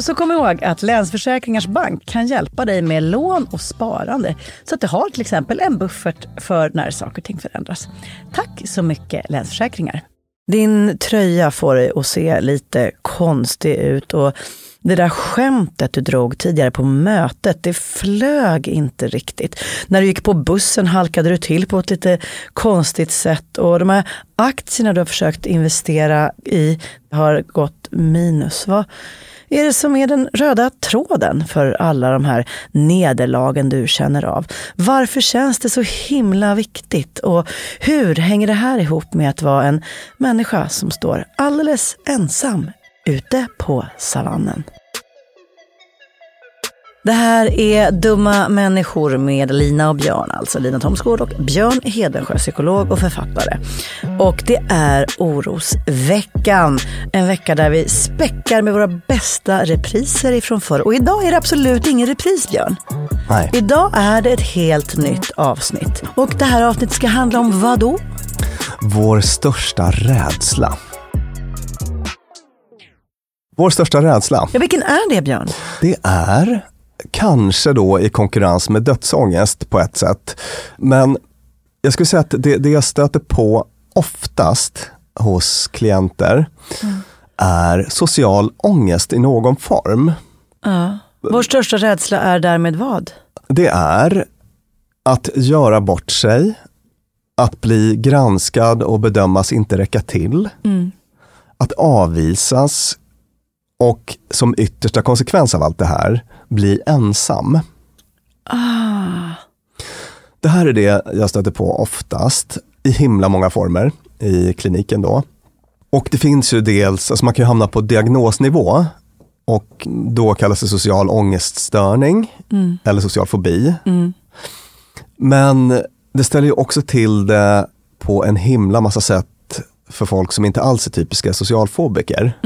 Så kom ihåg att Länsförsäkringars Bank kan hjälpa dig med lån och sparande. Så att du har till exempel en buffert för när saker och ting förändras. Tack så mycket Länsförsäkringar. Din tröja får dig att se lite konstig ut och det där skämtet du drog tidigare på mötet, det flög inte riktigt. När du gick på bussen halkade du till på ett lite konstigt sätt och de här aktierna du har försökt investera i har gått minus. Vad är det som är den röda tråden för alla de här nederlagen du känner av? Varför känns det så himla viktigt? Och hur hänger det här ihop med att vara en människa som står alldeles ensam ute på savannen? Det här är Dumma människor med Lina och Björn, alltså Lina Thomsgård och Björn Hedensjö, psykolog och författare. Och det är Orosveckan, en vecka där vi späckar med våra bästa repriser ifrån förr. Och idag är det absolut ingen repris, Björn. Nej. Idag är det ett helt nytt avsnitt. Och det här avsnittet ska handla om vad då? Vår största rädsla. Vår största rädsla, Ja, vilken är det, Björn? det är kanske då i konkurrens med dödsångest på ett sätt. Men jag skulle säga att det, det jag stöter på oftast hos klienter är social ångest i någon form. Ja. Vår största rädsla är därmed vad? Det är att göra bort sig, att bli granskad och bedömas inte räcka till, att avvisas och som yttersta konsekvens av allt det här bli ensam. Det här är det jag stöter på oftast i himla många former i kliniken då. Och det finns ju dels, alltså man kan ju hamna på diagnosnivå och då kallas det social ångeststörning eller social fobi. Men det ställer ju också till det på en himla massa sätt för folk som inte alls är typiska socialfobiker.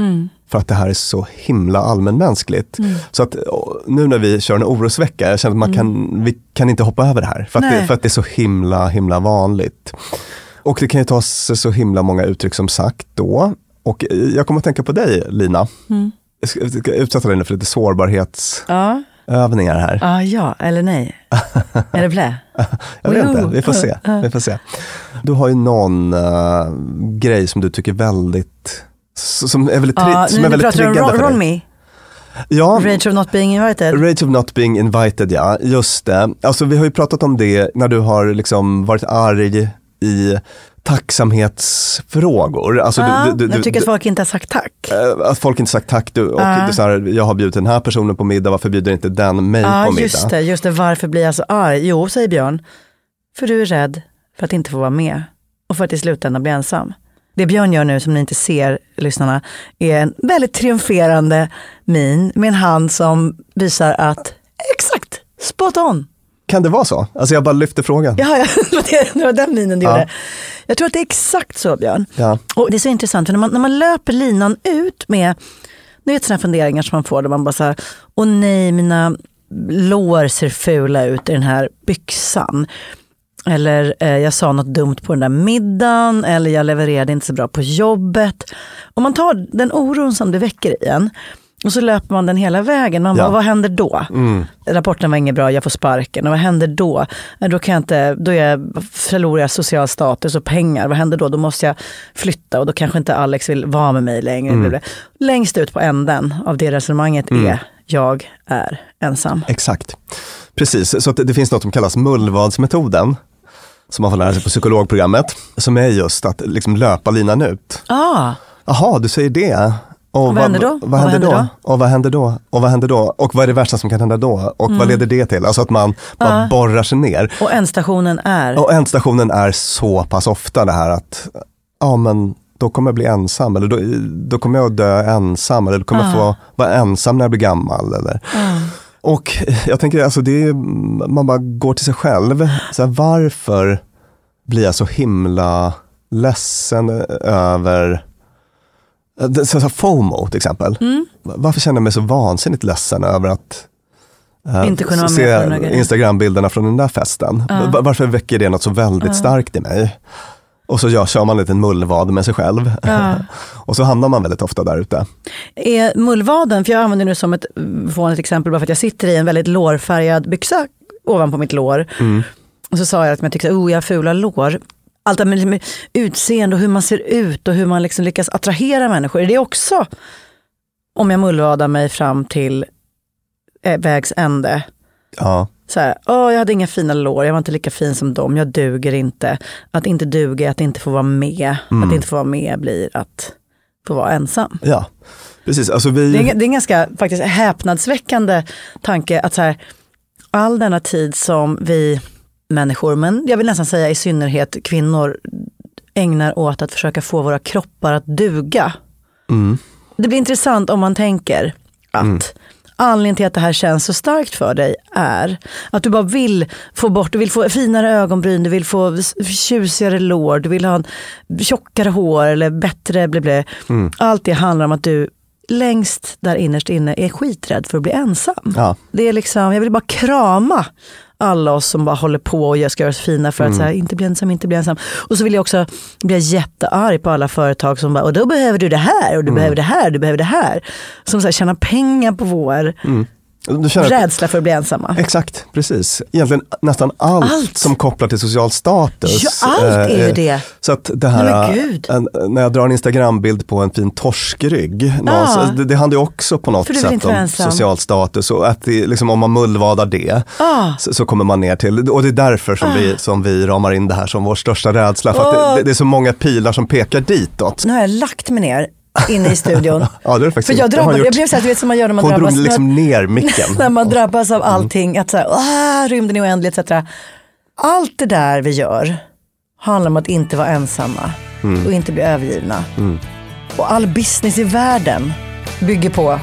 För att det här är så himla allmänmänskligt. Så att å, nu när vi kör en orosvecka, jag känner att man kan, vi kan inte hoppa över det här. För att, det, för att det är så himla, himla vanligt. Och det kan ju ta sig så himla många uttryck som sagt då. Och eh, jag kommer att tänka på dig Lina. Ska, jag ska utsätta dig nu för lite sårbarhetsövningar Ja. här. Ja, ja eller nej. är det blä? Jag vet inte, vi får se. Vi får se. Du har ju någon eh, grej som du tycker väldigt, som är väldigt, Ja, som är nu väldigt du om triggande Ron, för dig. Me. Ja, Rage of not being invited. Rage of not being invited ja, just det. Alltså vi har ju pratat om det när du har liksom varit arg i tacksamhetsfrågor. Alltså ja, du, du, du, jag tycker att folk inte har sagt tack. eh, att folk inte sagt tack du, och Ja. är så här, jag har bjudit den här personen på middag, varför bjuder inte den mig Ja, på middag? just det, just det. Varför blir jag så arg? Jo, säger Björn. För du är rädd för att inte få vara med och för att i slutändan bli ensam. Det Björn gör nu, som ni inte ser, lyssnarna, är en väldigt triumferande min med en hand som visar att exakt, spot on. Kan det vara så? Alltså jag bara lyfter frågan. Ja, ja, det var den minen du Ja. gjorde. Jag tror att det är exakt så Björn. Ja. Och det är så intressant, för när man, när man löper linan ut med, ni vet sådana funderingar som man får där man bara så här, åh nej mina lår ser fula ut i den här byxan. Eller eh, jag sa något dumt på den där middagen, eller jag levererade inte så bra på jobbet. Om man tar den oron som det väcker i en, och så löper man den hela vägen. Man Ja. bara, vad händer då? Rapporten var inget bra, jag får sparken. Och vad händer då? Eh, Då, kan jag inte, då jag, förlorar jag social status och pengar. Vad händer då? Då måste jag flytta och då kanske inte Alex vill vara med mig längre. Längst ut på änden av det resonemanget är, jag är ensam. Exakt. Precis, så det finns något som kallas mullvadsmetoden. Som man får lära sig på psykologprogrammet. Som är just att liksom löpa linan ut. Ah, Jaha, du säger det. Och vad händer då? Vad, händer då? Och vad händer då? Och vad händer då? Och vad är det värsta som kan hända då? Och Mm. vad leder det till? Alltså att man bara borrar sig ner. och ändstationen är, Och ändstationen är så pass ofta det här att, ja men då kommer jag bli ensam, eller då, då kommer jag dö ensam, eller då kommer jag få vara ensam när jag blir gammal. Eller. Och jag tänker, alltså det är, man bara går till sig själv. Så här, varför blir jag så himla ledsen över det- så här, FOMO till exempel. Varför känner jag mig så vansinnigt ledsen över att eh, Inte kunna se. Instagram-bilderna från den där festen. Va- Varför väcker det något så väldigt starkt i mig? Och så gör, kör man en liten mullvad med sig själv. och så hamnar man väldigt ofta där ute. är mullvaden, för jag använder nu som ett vanligt exempel bara för att jag sitter i en väldigt lårfärgad byxa ovanpå mitt lår. Och så sa jag att jag tyckte, oh jag har fula lår. Allt det här med, med utseende och hur man ser ut och hur man liksom lyckas attrahera människor. Är det också, om jag mullvadar mig fram till eh, vägs ände, Ja, så här, åh jag hade inga fina lår, jag var inte lika fin som dem, jag duger inte. Att inte duga, att inte få vara med, att inte få vara med blir att få vara ensam. ja. precis. Alltså vi, Det är, det är en ganska faktiskt häpnadsväckande tanke att så här, all denna tid som vi människor, men jag vill nästan säga i synnerhet kvinnor, ägnar åt att försöka få våra kroppar att duga. Mm. Det blir intressant om man tänker att anledningen till att det här känns så starkt för dig är att du bara vill få bort, du vill få finare ögonbryn, du vill få tjusigare lår, du vill ha en tjockare hår eller bättre blä, blä. Mm. Allt det handlar om att du längst där innerst inne är skiträdd för att bli ensam. Ja. Det är liksom, jag vill bara krama alla oss som bara håller på och ska göra oss fina för att Mm. så här, inte bli ensam, inte bli ensam. Och så vill jag också bli jättearg på alla företag som bara, och då behöver du det här och Mm. du behöver det här, du behöver det här. Som så här, tjänar pengar på vår att, rädsla för att bli ensamma. exakt, precis. Egentligen nästan allt, Allt. som kopplar till social status. Ja, allt är ju eh, det. Så att det här, Nej, när jag drar en Instagrambild på en fin torskrygg, någonstans, det, det handlar ju också på något sätt om ensam. social status och att det, liksom, om man mullvadar det Ah. så, så kommer man ner till, och det är därför som, vi, som vi ramar in det här som vår största rädsla, för Åh. det, det är så många pilar som pekar ditåt. Nu har jag lagt mig ner inne i studion. Ja, det är faktiskt För jag, drabbade, jag blev så här, du vet som man gör när man Hon drabbas. drog liksom ner micken. när man drabbas av allting, att så här, ah, rymden är oändlig etc. Allt det där vi gör handlar om att inte vara ensamma och inte bli övergivna. Och all business i världen bygger på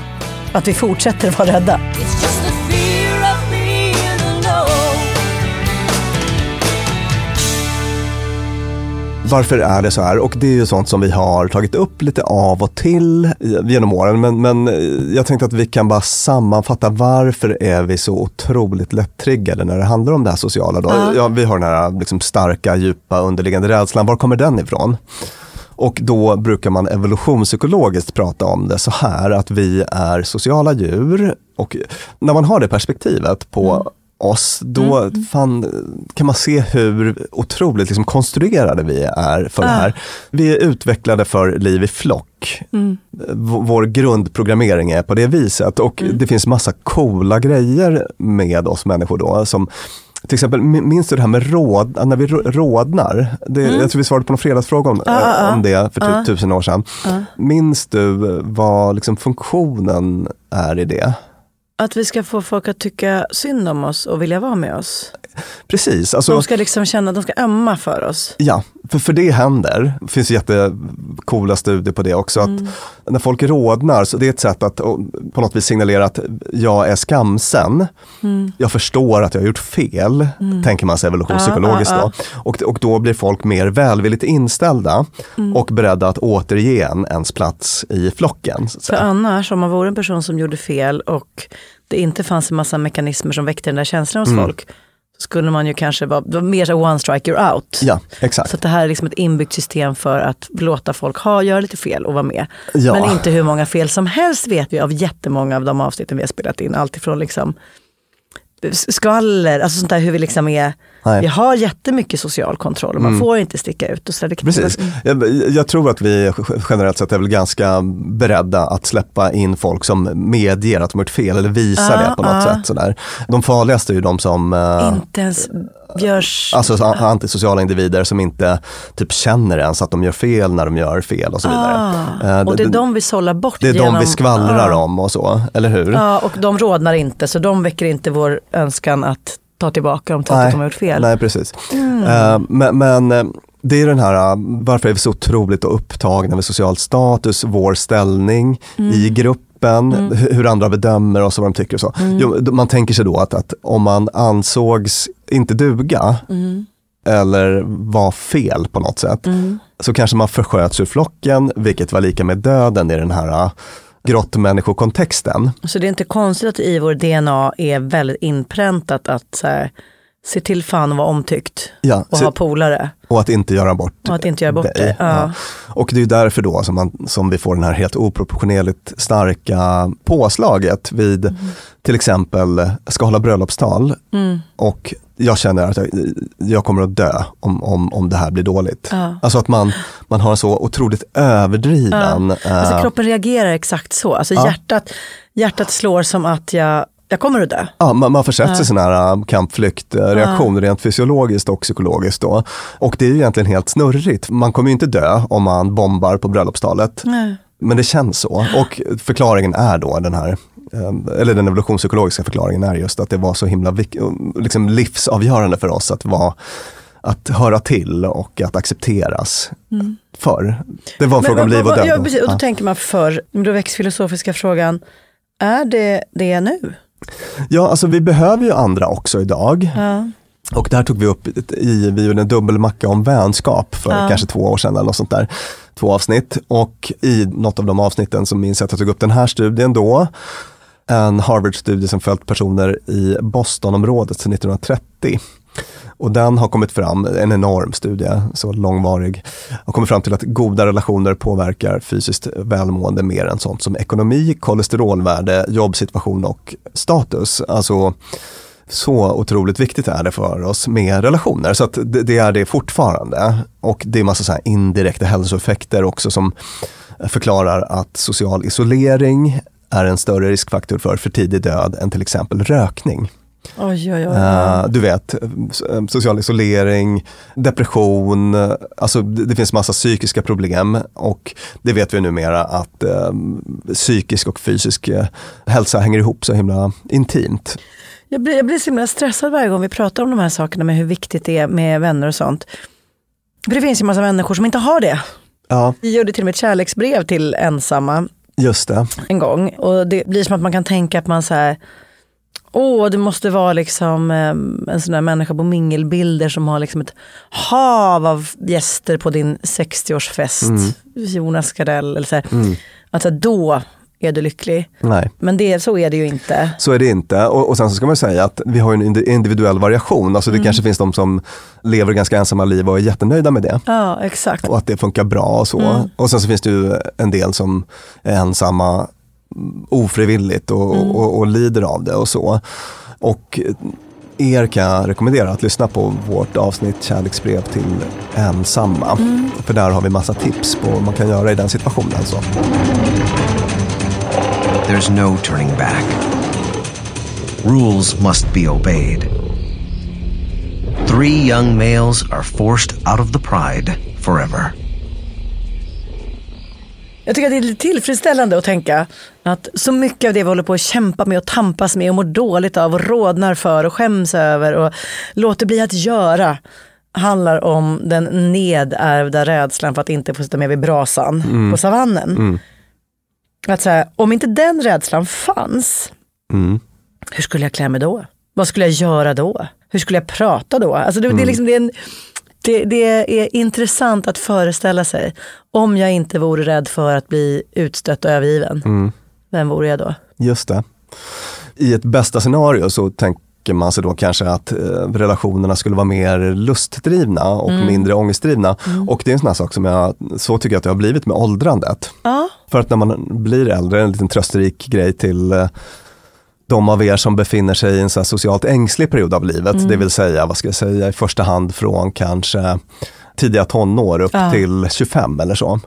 att vi fortsätter vara rädda. Varför är det så här? Och det är ju sånt som vi har tagit upp lite av och till genom åren. Men, men eh, jag tänkte att vi kan bara sammanfatta varför är vi så otroligt lätt-triggade när det handlar om det här sociala. Då? Ja, vi har den här liksom starka, djupa, underliggande rädslan. Var kommer den ifrån? Och då brukar man evolutionspsykologiskt prata om det så här att vi är sociala djur och när man har det perspektivet på oss, då fan, kan man se hur otroligt liksom konstruerade vi är för det här. Vi är utvecklade för liv i flock. V- Vår grundprogrammering är på det viset och det finns massa coola grejer med oss människor då som till exempel, min- minns du det här med råd, när vi rå- rådnar? Det, Jag tror vi svarade på någon fredagsfråga om, eh, om det för typ tusen år sedan. Minns du vad liksom funktionen är i det? Att vi ska få folk att tycka synd om oss och vilja vara med oss. Precis, alltså, De ska liksom känna de ska ömma för oss. ja, för, för det händer. Det finns jättecoola studier på det också. Att när folk rodnar, så det är ett sätt att på något vis signalera att jag är skamsen. Jag förstår att jag har gjort fel, tänker man sig evolutionspsykologiskt Ja, ja, då. Och, och då blir folk mer välvilligt inställda och beredda att återge en ens plats i flocken. För annars, om man vore en person som gjorde fel och det inte fanns en massa mekanismer som väckte den där känslan hos Mm. folk, skulle man ju kanske vara mer så one strike you're out. Ja, exakt. Så det här är liksom ett inbyggt system för att låta folk ha, göra lite fel och vara med. Ja. Men inte hur många fel som helst vet vi av jättemånga av de avsnitten vi har spelat in. Alltifrån liksom skvaller, alltså sånt där hur vi liksom är, Nej. vi har jättemycket social kontroll och man får inte sticka ut. Och så där. Precis. Jag, jag tror att vi generellt sett är väl ganska beredda att släppa in folk som medger att de har gjort fel eller visar det på något sätt. Sådär. De farligaste är ju de som eh, Inte ens görs... Alltså så- antisociala individer som inte typ känner ens att de gör fel när de gör fel och så vidare. Eh, och det är de vi sållar bort det är de genom, vi skvallrar Ja. om och så, eller hur? Ja, och de rodnar inte, så de väcker inte vår önskan att ta tillbaka trots att de har gjort fel. Nej, precis. Eh, men, men eh, det är den här, eh, varför är vi så otroligt upptagna med social status, vår ställning i gruppen, hu- hur andra bedömer oss och vad de tycker och så. Jo, d- man tänker sig då att, att om man ansågs inte duga, eller var fel på något sätt, så kanske man försköts ur flocken, vilket var lika med döden i den här grottmänniskokontexten. Så det är inte konstigt att i vår DNA är väldigt inpräntat att så här, se till fan att vara omtyckt Ja, och så- ha polare. Och att inte göra bort Och att inte göra bort dig. det, ja. Och det är därför då som, man, som vi får den här helt oproportionerligt starka påslaget vid Mm. till exempel ska hålla bröllopstal Mm. och jag känner att jag, jag kommer att dö om, om, om det här blir dåligt. Ja. Alltså att man, man har en så otroligt överdriven... Alltså eh, kroppen reagerar exakt så. Alltså Ja. hjärtat, hjärtat slår som att jag, jag kommer att dö. Ja, man, man försätts i sån här äh, kampflyktreaktion rent fysiologiskt och psykologiskt då. Och det är ju egentligen helt snurrigt. Man kommer ju inte dö om man bombar på bröllopstalet. Nej. Men det känns så. Och förklaringen är då den här, eh, eller den evolutionspsykologiska förklaringen är just att det var så himla vik- liksom livsavgörande för oss att vara att höra till och att accepteras förr. Det var en fråga om liv och död. Ja, precis, och då Ja. tänker man förr, väcks filosofiska frågan, Är det det nu? Ja, alltså vi behöver ju andra också idag. Ja. Och där tog vi upp i, vi gjorde en dubbelmacka om vänskap för Ja. kanske två år sedan eller något sånt där. Två avsnitt och i något av de avsnitten så minns jag att jag tog upp den här studien då. En Harvard-studie som följt personer i Bostonområdet sedan 1930. Och den har kommit fram, en enorm studie, så långvarig, har kommit fram till att goda relationer påverkar fysiskt välmående mer än sånt som ekonomi, kolesterolvärde, jobbsituation och status. Alltså så otroligt viktigt är det för oss med relationer. Så att det, är det fortfarande. Och det är massa så här indirekta hälsoeffekter också som förklarar att social isolering är en större riskfaktor för för tidig död än till exempel rökning. Oj, oj, oj. Eh, du vet, eh, social isolering, depression, eh, alltså det, det finns massa psykiska problem och det vet vi numera att eh, psykisk och fysisk hälsa hänger ihop så himla intimt. Jag blir, jag blir så himla stressad varje gång vi pratar om de här sakerna med hur viktigt det är med vänner och sånt. För det finns ju massa människor som inte har det. Ja, Vi gjorde till och med ett kärleksbrev till ensamma just det. en gång. Och det blir som att man kan tänka att man så här, åh det måste vara liksom eh, en sån där människa på mingelbilder som har liksom ett hav av gäster på din 60-årsfest. Jonas Gardell eller så här. Alltså då är du lycklig. Nej. Men det, så är det ju inte. Så är det inte. Och, och sen så ska man säga att vi har en indi- individuell variation. Alltså det kanske finns de som lever ganska ensamma liv och är jättenöjda med det. Ja exakt. Och att det funkar bra och så. Och sen så finns det ju en del som är ensamma mm, ofrivilligt och, och, och lider av det och så. Och er kan jag rekommendera att lyssna på vårt avsnitt Kärleksbrev till ensamma. För där har vi massa tips på vad man kan göra i den situationen. Så. There's no turning back. Rules must be obeyed. Three young males are forced out of the pride forever. Jag tycker att det är lite tillfredsställande att tänka att så mycket av det vi håller på att kämpa med och tampas med och mår dåligt av och rodnar för och skäms över och låter bli att göra handlar om den nedärvda rädslan för att inte få sitta med vid brasan på savannen. Att säga, om inte den rädslan fanns, Mm. hur skulle jag klä mig då? Vad skulle jag göra då? Hur skulle jag prata då? Alltså det, det, är liksom, det, är en, det, det är intressant att föreställa sig. Om jag inte vore rädd för att bli utstött och övergiven, vem vore jag då? Just det. I ett bästa scenario så tänker man sig då kanske att eh, relationerna skulle vara mer lustdrivna och mindre ångestdrivna. Och det är en sån här sak som jag, så tycker jag att det har blivit med åldrandet. Ja, För att när man blir äldre, en liten trösterik grej till eh, de av er som befinner sig i en så socialt ängslig period av livet, det vill säga, vad ska jag säga, i första hand från kanske tidiga tonår upp Ja. till 25 eller så.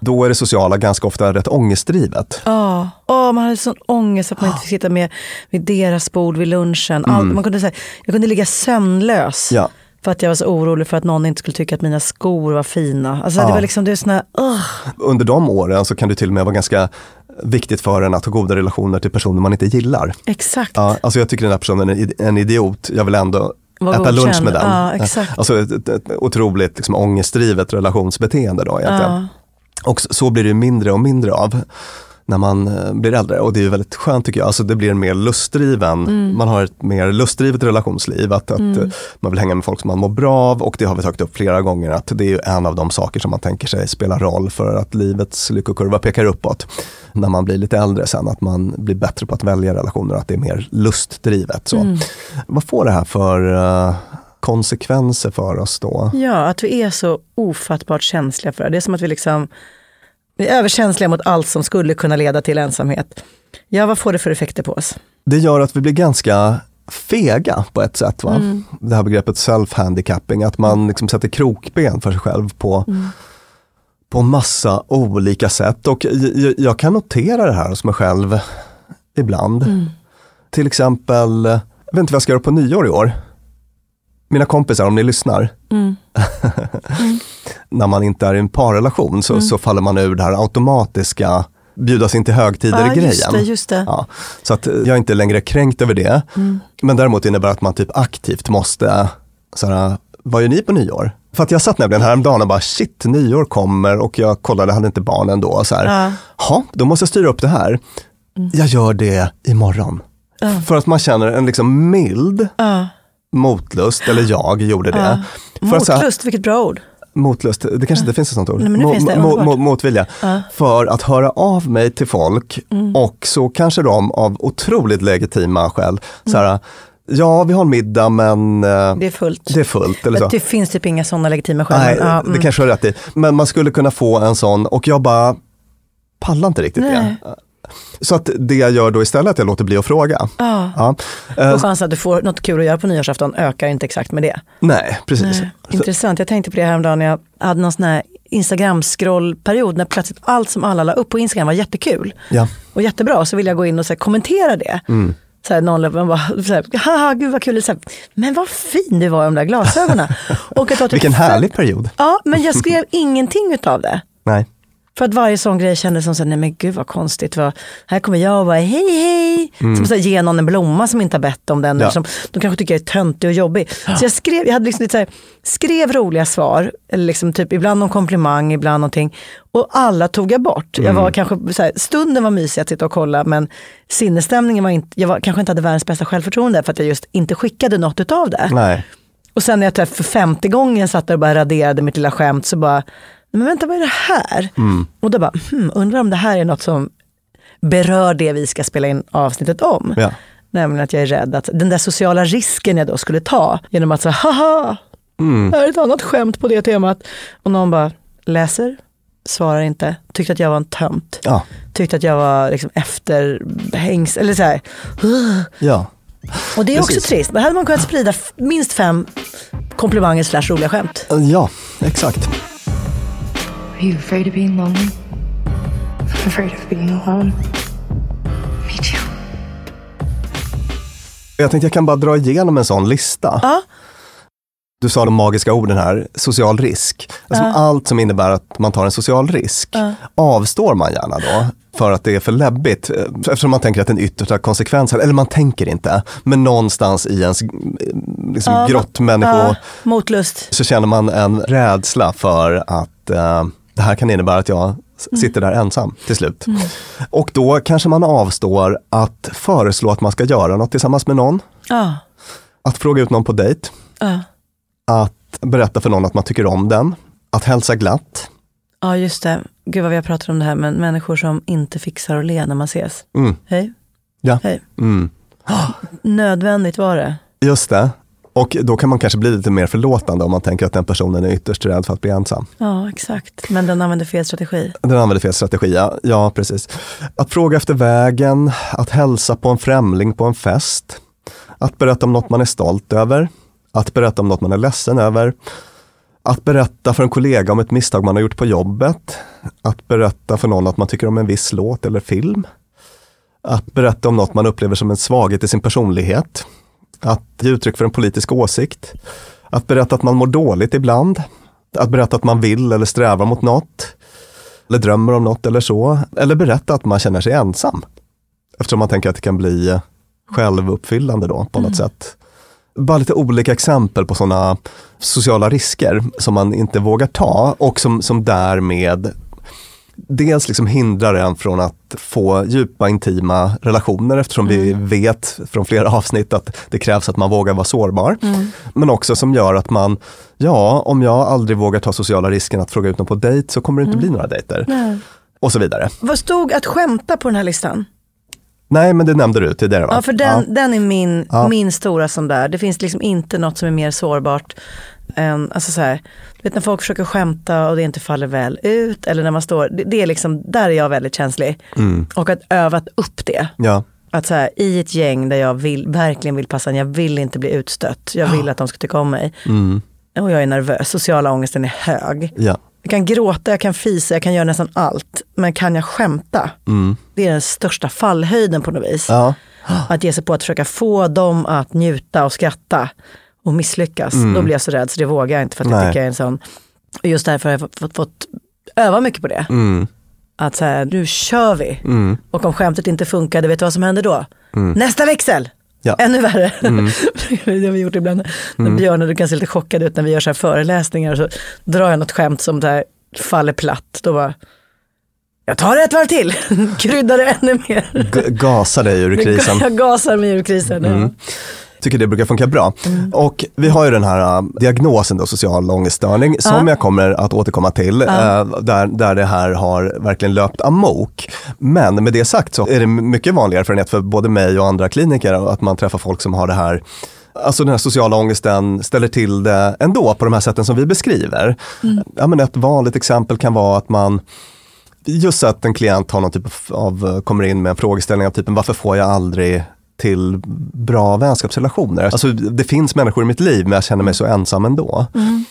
Då är det sociala ganska ofta rätt ångestdrivet. Ja, Åh, man hade sån ångest att man inte fick sitta med vid deras bord vid lunchen. Allt, man kunde, säga, jag kunde ligga sömnlös Ja. för att jag var så orolig för att någon inte skulle tycka att mina skor var fina. Alltså, Det Ja. var liksom, det var såna, uh, under de åren så kan det till och med vara ganska viktigt för en att ha goda relationer till personer man inte gillar. exakt. Ja, alltså jag tycker den här personen är en idiot, jag vill ändå Var äta godkänd. lunch med den. Ja, exakt. Alltså ett, ett, ett otroligt liksom, ångestdrivet relationsbeteende då egentligen. Ja. Och så- så blir det mindre och mindre av när man eh, blir äldre och det är väldigt skönt tycker jag. Alltså det blir mer lustdriven, Mm. man har ett mer lustdrivet relationsliv, att, att eh, man vill hänga med folk som man mår bra av och det har vi tagit upp flera gånger att det är ju en av de saker som man tänker sig spelar roll för att livets lyckokurva pekar uppåt. När man blir lite äldre sen, att man blir bättre på att välja relationer, att det är mer lustdrivet. Så. Mm. Vad får det här för eh, konsekvenser för oss då? Ja, att vi är så ofattbart känsliga för det. Det är som att vi liksom vi är överkänsliga mot allt som skulle kunna leda till ensamhet. Ja, vad får det för effekter på oss? Det gör att vi blir ganska fega på ett sätt. Va? Mm. Det här begreppet self-handicapping, att man liksom sätter krokben för sig själv på, Mm. på massa olika sätt. Och jag, jag kan notera det här hos mig själv ibland. Mm. Till exempel, jag vet inte vad jag ska göra på nyår i år. Mina kompisar, om ni lyssnar. Mm. När man inte är i en parrelation så, så faller man ur det här automatiska bjudas in till högtider-grejen. just det, just det. Ja, så att eh, jag är inte längre kränkt över det. Men däremot innebär det att man typ aktivt måste, såhär, vad gör ni på nyår? För att jag satt nämligen häromdagen och bara shit, nyår kommer och jag kollade, hade inte barnen då. Så här, Ja. "Ha, då måste jag styra upp det här. jag gör det imorgon. För att man känner en liksom mild Ja. Motlust, eller jag gjorde det. För att så här- Motlust, vilket bra ord. Motlust, det kanske inte finns ett sånt ord. Nej, men Mo- finns det, mo- motvilja. För att höra av mig till folk Mm. och så kanske de av otroligt legitima skäl, så här, ja vi har en middag men eh, Mm. Det är fullt. det är fullt. Eller så. Det finns typ inga sådana legitima skäl. Nej, men, ja, det mm. kanske du har rätt i. Men man skulle kunna få en sån och jag bara pallar inte riktigt Nej. det. Så att det jag gör då istället är att jag låter bli att fråga. Ja. Ja. Eh, Och chansen att du får något kul att göra på nyårsafton ökar inte exakt med det. nej, precis. Nej, Intressant, jag tänkte på det häromdagen när jag hade någon sån här Instagram-scrollperiod när plötsligt allt som alla la upp på Instagram var jättekul Ja. och jättebra. Så ville jag gå in och så här, kommentera det. Mm. Så här, någon man bara, så här, haha gud vad kul, så här, men vad fin du var i de där glasögonen. och att typ Vilken härlig period. Ja, men jag skrev ingenting utav det. Nej. För att varje sån grej kändes som så här, nej men gud vad konstigt. Vad, här kommer jag och bara hej hej. Som så här, ge någon en blomma som inte har bett om den. Mm. Ja. Som de kanske tycker är töntig och jobbig. Så jag skrev, jag hade liksom lite så här, skrev roliga svar. Eller liksom typ ibland någon komplimang, ibland någonting. Och alla tog jag bort. Mm. Jag var kanske, så här, stunden var mysig att sitta och kolla men sinnesstämningen var inte, jag var, kanske inte hade världens bästa självförtroende för att jag just inte skickade något utav det. Nej. Och sen när jag för femte gången satt där och bara raderade mitt lilla skämt så bara, men vänta vad är det här? Mm. Och då bara, hmm, undrar om det här är något som berör det vi ska spela in avsnittet om. Ja. Nämligen att jag är rädd att den där sociala risken jag då skulle ta genom att säga, haha, Mm. här är ett annat skämt på det temat. Och någon bara läser, svarar inte, tyckte att jag var en tönt. Ja. Tyckte att jag var liksom efterhängs, eller så här. ja. Och det är också Precis. trist. Men hade man kunnat sprida minst fem komplimanger slash roliga skämt. Ja, exakt. Are you afraid of being lonely? I'm afraid of being alone. Me too. Jag tänkte jag kan bara dra igenom en sån lista. Ja. Du sa de magiska orden här, social risk. Alltså Allt som innebär att man tar en social risk avstår man gärna då för att det är för läbbigt. eh, Eftersom man tänker att den yttersta konsekvensen, eller man tänker inte, men någonstans i ens eh, liksom, Ja, grottmännisko Ja, motlust. så känner man en rädsla för att eh, det här kan innebära att jag s- sitter där ensam till slut. Och då kanske man avstår att föreslå att man ska göra något tillsammans med någon. Ja, Att fråga ut någon på dejt. ja. Att berätta för någon att man tycker om den. Att hälsa glatt. ja, just det. Gud vad vi har pratat om det här, men människor som inte fixar att le när man ses. Mm. Hej. Ja. Hej. Mm. Nödvändigt var det. Just det. Och då kan man kanske bli lite mer förlåtande om man tänker att den personen är ytterst rädd för att bli ensam. Ja, exakt. Men den använder fel strategi. Den använder fel strategi, ja. ja precis. Att fråga efter vägen, att hälsa på en främling på en fest, att berätta om något man är stolt över, att berätta om något man är ledsen över, att berätta för en kollega om ett misstag man har gjort på jobbet, att berätta för någon att man tycker om en viss låt eller film, att berätta om något man upplever som en svaghet i sin personlighet, att ge uttryck för en politisk åsikt, att berätta att man mår dåligt ibland, att berätta att man vill eller strävar mot något, eller drömmer om något eller så. Eller berätta att man känner sig ensam. Eftersom man tänker att det kan bli självuppfyllande då på något sätt. Bara lite olika exempel på sådana sociala risker som man inte vågar ta och som, som därmed dels liksom hindrar en från att få djupa intima relationer eftersom vi vet från flera avsnitt att det krävs att man vågar vara sårbar. Men också som gör att man, ja om jag aldrig vågar ta sociala risken att fråga ut någon på dejt så kommer det inte bli några dejter. Och så vidare. Vad stod att skämta på den här listan? Nej men det nämnde du tidigare va? Ja, för den, den är min, Ja. min stora sån där. Det finns liksom inte något som är mer sårbart än, alltså så här, du vet när folk försöker skämta och det inte faller väl ut. Eller när man står, det, det är liksom, där är jag väldigt känslig. Mm. Och att öva upp det. Ja. Att så här, i ett gäng där jag vill, verkligen vill passa in, jag vill inte bli utstött. Jag vill att de ska tycka om mig. Mm. Och jag är nervös, sociala ångesten är hög. Ja. Jag kan gråta, jag kan fisa, jag kan göra nästan allt. Men kan jag skämta? Mm. Det är den största fallhöjden på något vis. Ja. Att ge sig på att försöka få dem att njuta och skratta och misslyckas. Då blir jag så rädd så det vågar jag inte för att jag Nej. tycker jag är en sån. Och just därför har jag fått, fått, öva mycket på det. Mm. Att så här, nu kör vi. Mm. Och om skämtet inte funkade, vet du vad som händer då? Nästa växel! Ja. Ännu värre. det har vi gjort ibland. När Björn, du kan se lite chockad ut när vi gör så här föreläsningar. Så drar jag något skämt som där faller platt. Då bara, Jag tar ett varv till, kryddar det ännu mer. G- gasa dig ur krisen. Jag gasar mig ur krisen. ja. Tycker det brukar funka bra. Och vi har ju den här äh, diagnosen då, social ångeststörning, som jag kommer att återkomma till, äh, där, där det här har verkligen löpt amok. Men med det sagt så är det mycket vanligare för, för både mig och andra kliniker att man träffar folk som har det här Alltså den här sociala ångesten ställer till det ändå på de här sätten som vi beskriver. Ja, men ett vanligt exempel kan vara att man Just att en klient har någon typ av, kommer in med en frågeställning av typen varför får jag aldrig till bra vänskapsrelationer? Alltså det finns människor i mitt liv men jag känner mig så ensam ändå. Mm.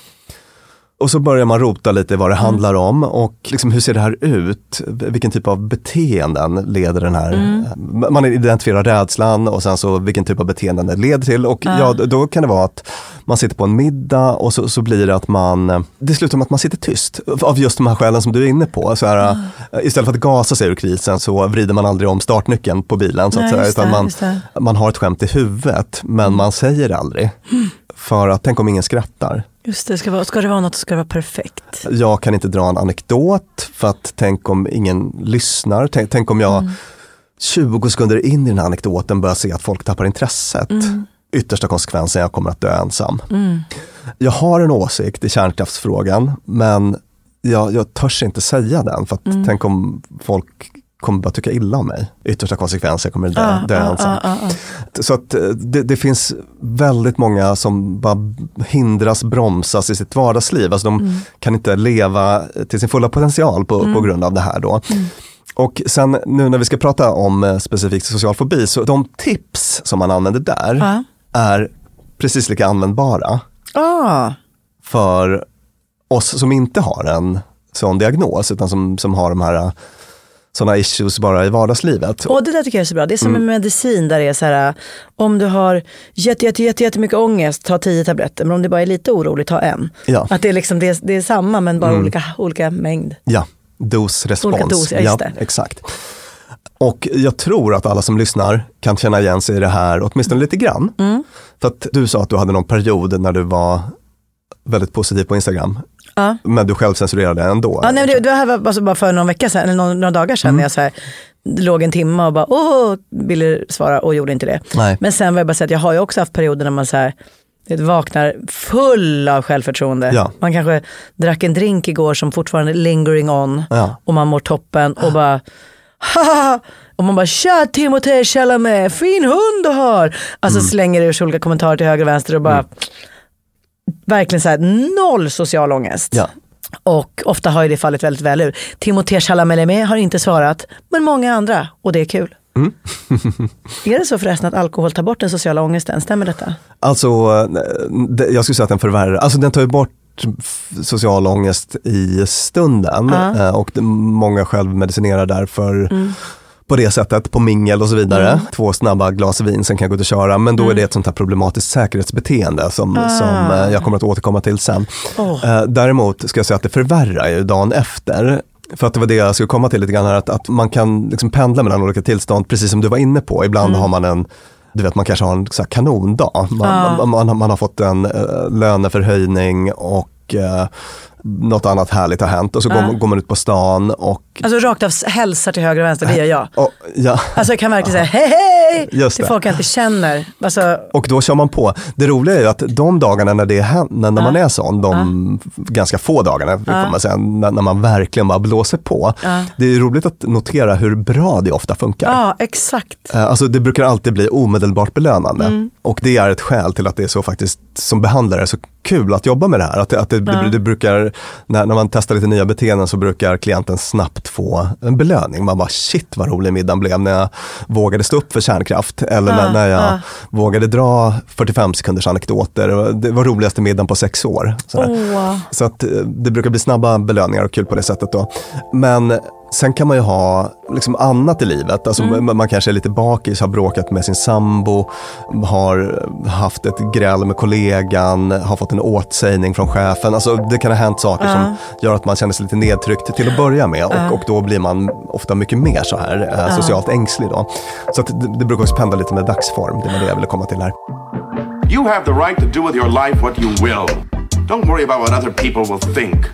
Och så börjar man rota lite vad det handlar om och liksom hur ser det här ut? Vilken typ av beteenden leder den här, man identifierar rädslan och sen så vilken typ av beteenden det leder till. Och ja, då kan det vara att man sitter på en middag och så, så blir det att man, det slutar med att man sitter tyst av just de här skälen som du är inne på. Så här, Istället för att gasa sig ur krisen så vrider man aldrig om startnyckeln på bilen så att Nej, säga, man, man har ett skämt i huvudet men man säger det aldrig. För att tänk om ingen skrattar. Just det, ska, vara, ska det vara något ska det vara perfekt. Jag kan inte dra en anekdot för att tänk om ingen lyssnar. Tänk, tänk om jag 20 sekunder in i den här anekdoten börjar se att folk tappar intresset. Yttersta konsekvensen, jag kommer att dö ensam. Jag har en åsikt i kärnkraftsfrågan men jag, jag törs inte säga den för att tänk om folk kommer bara tycka illa om mig. Yttersta konsekvensen, jag kommer dö, dö ensam. Så att eh, det, det finns väldigt många som bara hindras, bromsas i sitt vardagsliv. Alltså de kan inte leva till sin fulla potential på, på grund av det här då. Och sen nu när vi ska prata om eh, specifikt social fobi, så de tips som man använder där är precis lika användbara Ah, för oss som inte har en sån diagnos, utan som, som har de här sådana issues bara i vardagslivet. och det där tycker jag är så bra. Det är som Mm. en medicin där det är så här, om du har jätte, jätte, jätte, jättemycket ångest, ta tio tabletter. Men om du bara är lite orolig, ta en. Ja. Mm. Att det är, liksom, det är, det är samma men bara olika, olika mängd. Ja, dos-respons. Olika dos, ja, just det. exakt. Och jag tror att alla som lyssnar kan känna igen sig i det här, åtminstone lite grann. Mm. För att du sa att du hade någon period när du var väldigt positiv på Instagram. Ja. Men du själv censurerade ändå. Ja, nej, det, det här var alltså bara för någon vecka sedan, eller några, några dagar sedan. Mm. När jag så här, låg en timme och bara åh, ville svara och gjorde inte det. Nej. Men sen vill jag bara säga att jag har ju också haft perioder när man så här, det vaknar full av självförtroende. Ja. Man kanske drack en drink igår som fortfarande är lingering on Ja. och man mår toppen och bara Haha! Och man bara tja Timothée Chalamet, fin hund du har. Alltså Mm. slänger ur sig olika kommentarer till höger och vänster och bara verkligen så här noll social ångest. Ja. Och ofta har ju det fallit väldigt väl ur. Timothée Chalamet har inte svarat, men många andra och det är kul. Mm. är det så förresten att alkohol tar bort den sociala ångesten? Stämmer detta? Alltså, eh, jag skulle säga att den förvärrar, alltså den tar ju bort social ångest i stunden Ja. eh, och det, många självmedicinerar därför Mm. På det sättet, på mingel och så vidare. Två snabba glas vin, sen kan jag gå ut och köra. Men då Mm. är det ett sånt här problematiskt säkerhetsbeteende som, Ah. som eh, jag kommer att återkomma till sen. Eh, Däremot ska jag säga att det förvärrar ju dagen efter. För att det var det jag skulle komma till lite grann här, att, att man kan liksom pendla mellan olika tillstånd, precis som du var inne på. Ibland Mm. har man en du vet man kanske har en så här kanondag. Man, Ja. man, man, man har fått en uh, löneförhöjning och uh, något annat härligt har hänt och så går, man- går man ut på stan och, Alltså rakt av hälsar till höger och vänster, det gör jag. och ja, Alltså jag kan verkligen säga hej hej Just till det. folk jag inte känner. Alltså, Och då kör man på. Det roliga är ju att de dagarna när, det händer, när man är sån, de ganska få dagarna, får man säga, när, man verkligen bara blåser på. Det är roligt att notera hur bra det ofta funkar. ja exakt. Eh, Alltså det brukar alltid bli omedelbart belönande. Mm. Och det är ett skäl till att det är så faktiskt, som behandlare, är så kul att jobba med det här. Att det, att det, det, det brukar, när, när man testar lite nya beteenden så brukar klienten snabbt få en belöning. Man bara shit vad rolig middagen blev när jag vågade stå upp för kärnkraft. Eller när, när jag ja. vågade dra 45 sekunders anekdoter. Det var roligaste middagen på sex år. Så. Åh. så att eh, det brukar bli snabba belöningar och kul på det sättet då. Men sen kan man ju ha liksom annat i livet. Alltså man, man kanske är lite bakis, har bråkat med sin sambo, har haft ett gräl med kollegan, har fått en åtsägning från chefen. Alltså det kan ha hänt saker som gör att man känner sig lite nedtryckt till att börja med och, och då blir man ofta mycket mer så här eh, socialt ängslig då. Så att det, det brukar också pendla lite med dagsform, det var det jag ville komma till här. You have the right to do with your life what you will. Don't worry about what other people will think.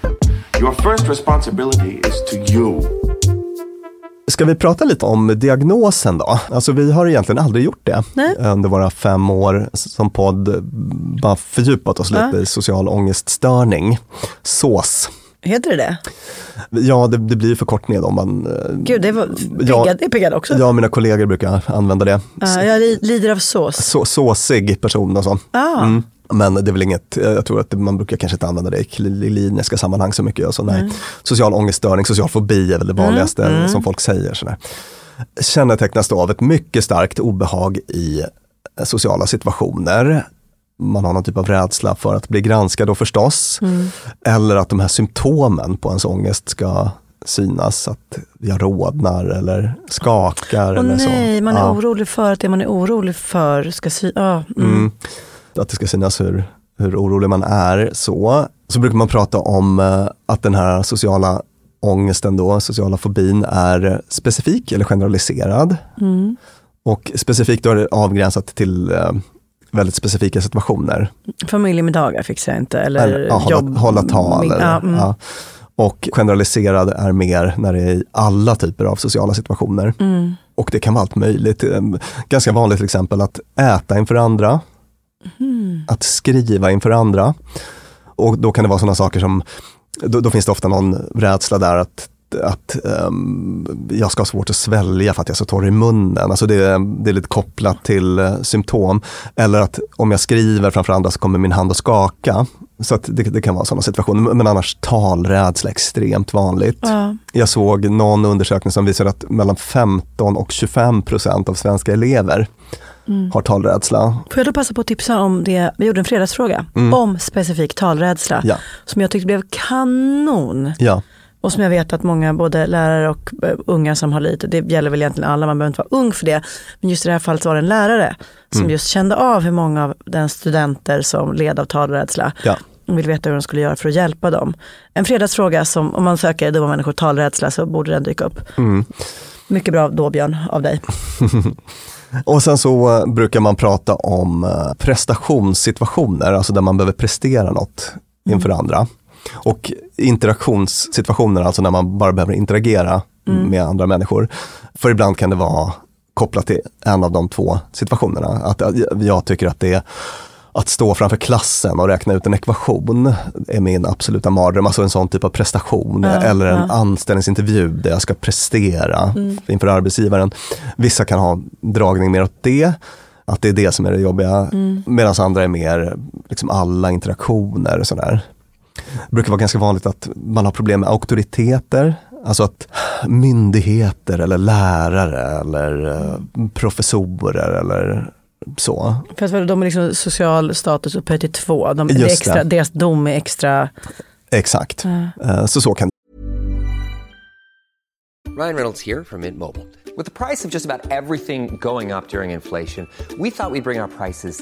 Your first responsibility is to you. Ska vi prata lite om diagnosen då? Alltså vi har egentligen aldrig gjort det Nej. under våra fem år som podd. Bara fördjupat oss lite Ja. i social ångeststörning. SÅS. Heter det det? Ja, det, det blir förkortning om man... eh, Gud, det var Ja. piggad, är piggad också. Ja, mina kollegor brukar använda det. Ja, jag li- lider av sås. Så, såsig person och så. Ah. Mm. Men det är väl inget, jag tror att man brukar kanske inte använda det i kliniska sammanhang så mycket. Så, nej. Social ångeststörning, social fobi är väl det vanligaste som folk säger. Sådär. Kännetecknas då av ett mycket starkt obehag i eh, sociala situationer. Man har någon typ av rädsla för att bli granskad då förstås. Eller att de här symptomen på ens ångest ska synas. Att jag rodnar eller skakar. Åh eller så. nej, man är Ja. orolig för att det man är orolig för ska sy... Ja, mm. Mm. Att det ska synas hur, hur orolig man är. Så, så brukar man prata om eh, att den här sociala ångesten då, sociala fobin är specifik eller generaliserad. Mm. Och specifikt då är det avgränsat till eh, väldigt specifika situationer. Familjemiddagar fixar jag inte, eller Eller, ja, hålla, jobb... hålla tal. min- Eller, ja, mm. ja. Och generaliserad är mer när det är i alla typer av sociala situationer. Mm. Och det kan vara allt möjligt. Eh, Ganska vanligt till exempel att äta inför andra, Mm. att skriva inför andra. Och då kan det vara sådana saker som, då, då finns det ofta någon rädsla där att att ehm, jag ska ha svårt att svälja för att jag är så torr i munnen. Alltså det, är- det är lite kopplat till eh, symptom. Eller att om jag skriver framför andra så kommer min hand att skaka. Så att det, det kan vara sådana situationer. Men annars talrädsla är extremt vanligt. Ja. Jag såg någon undersökning som visade att mellan 15 och 25 procent av svenska elever Mm. har talrädsla. Får jag då passa på att tipsa om det, vi gjorde en fredagsfråga om specifik talrädsla. Mm. Ja. Som jag tyckte blev kanon. Ja, Och som jag vet att många, både lärare och eh, unga som har lite, det gäller väl egentligen alla, man behöver inte vara ung för det. Men just i det här fallet var det en lärare som just kände av hur många av den studenter som led av talrädsla. ja. och vill veta hur de skulle göra för att hjälpa dem. En fredagsfråga som, om man söker dumma människor talrädsla så borde den dyka upp. Mm. Mycket bra då Björn, av dig. Och sen så eh, brukar man prata om eh, prestationssituationer, alltså där man behöver prestera något inför andra. Och interaktionssituationer, alltså när man bara behöver interagera med andra människor. För ibland kan det vara kopplat till en av de två situationerna. Att eh, jag tycker att det är att stå framför klassen och räkna ut en ekvation är min absoluta mardröm, alltså en sån typ av prestation. Ja, eller en ja. anställningsintervju där jag ska prestera inför arbetsgivaren. Vissa kan ha dragning mer åt det, att det är det som är det jobbiga. Medan andra är mer liksom alla interaktioner och sådär. Det brukar vara ganska vanligt att man har problem med auktoriteter. Alltså att myndigheter eller lärare eller eh, professorer eller så. För att de är liksom social status upphöjt till två. De, Just extra, det. Deras dom är extra... Exakt. Eh, Så så kan Ryan Reynolds here from Mint Mobile. With the price of just about everything going up during inflation, we thought we'd bring our prices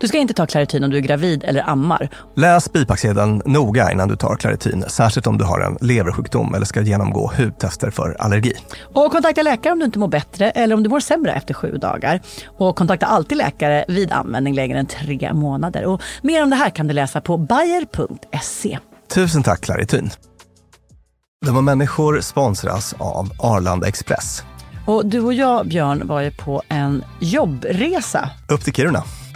Du ska inte ta Clarityn om du är gravid eller ammar. Läs bipacksedeln noga innan du tar Claritin, särskilt om du har en leversjukdom eller ska genomgå hudtester för allergi. Och kontakta läkare om du inte mår bättre eller om du mår sämre efter sju dagar. Och kontakta alltid läkare vid användning längre än tre månader. Och mer om det här kan du läsa på bayer.se. Tusen tack Claritin. Dumma människor sponsras av Arlanda Express. Och du och jag, Björn, var ju på en jobbresa. Upp till Kiruna.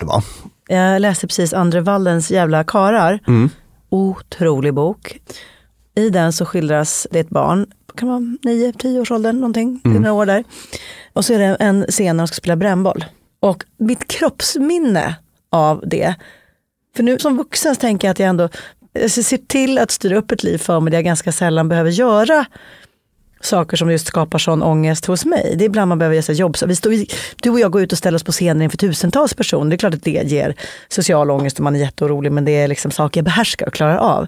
Det var. Jag läste precis Andre Waldens Jävla karar. Mm. Otrolig bok. I den så skildras det ett barn, kan vara 9-10 års ålder någonting, Mm. några år där. Och så är det en scen när de ska spela brännboll. Och mitt kroppsminne av det, för nu som vuxen tänker jag att jag ändå jag ska se till att styra upp ett liv för mig där jag ganska sällan behöver göra saker som just skapar sån ångest hos mig. Det är ibland man behöver så här jobb. Så vi står, du och jag går ut och ställer oss på scenen inför tusentals personer. Det är klart att det ger social ångest och man är jätteorolig men det är liksom saker jag behärskar och klarar av.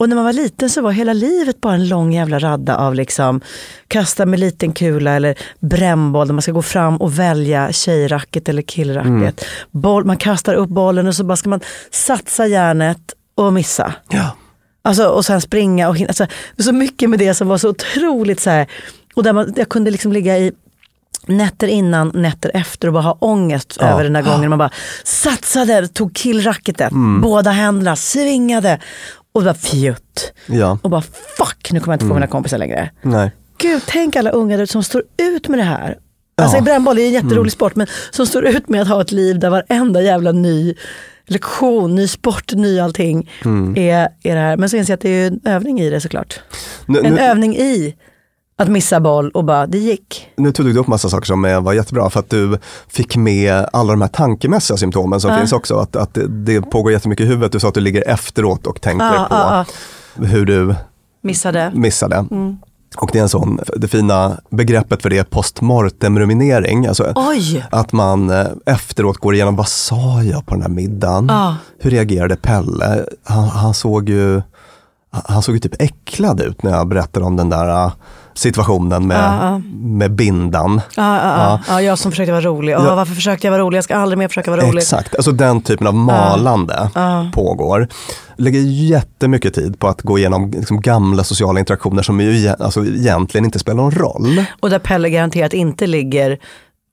Och när man var liten så var hela livet bara en lång jävla radda av liksom kasta med liten kula eller brännboll där man ska gå fram och välja tjejracket eller killracket. Mm. Boll, man kastar upp bollen och så bara ska man satsa järnet och missa. Ja. Alltså, och sen springa och hinna. Alltså, så mycket med det som var så otroligt så här. Och där man, jag kunde liksom ligga i nätter innan, nätter efter och bara ha ångest Ja. över den där gången. Man bara satsade, tog killracketet, Mm. båda händerna, svingade. Och bara fjutt. Ja. Och bara fuck, nu kommer jag inte få Mm. mina kompisar längre. Nej. Gud, tänk alla unga där som står ut med det här. Alltså Ja. brännboll är en jätterolig Mm. sport, men som står ut med att ha ett liv där varenda jävla ny lektion, ny sport, ny allting Mm. är, är det här. Men så inser jag att det är en övning i det såklart. Nu, En nu, övning i att missa boll och bara, det gick. nu tog du upp massa saker som var jättebra för att du fick med alla de här tankemässiga symptomen som Ja. finns också. Att, att det- pågår jättemycket i huvudet. Du sa att du ligger efteråt och tänker Ja, på ja, ja. hur du Missade. missade. Mm. Och det är en sån, det fina begreppet för det är postmortem ruminering. Alltså Oj! att man eh, efteråt går igenom, vad sa jag på den här middagen? Ja. Hur reagerade Pelle? Han, han såg ju han såg ju typ äcklad ut när jag berättade om den där situationen med, Ja, ja. med bindan. Ja, ja, ja. ja, jag som försökte vara rolig. Ja, Ja. Varför försökte jag vara rolig? Jag ska aldrig mer försöka vara rolig. Exakt, alltså den typen av malande pågår. Lägger jättemycket tid på att gå igenom liksom gamla sociala interaktioner som ju alltså, egentligen inte spelar någon roll. Och där Pelle garanterat inte ligger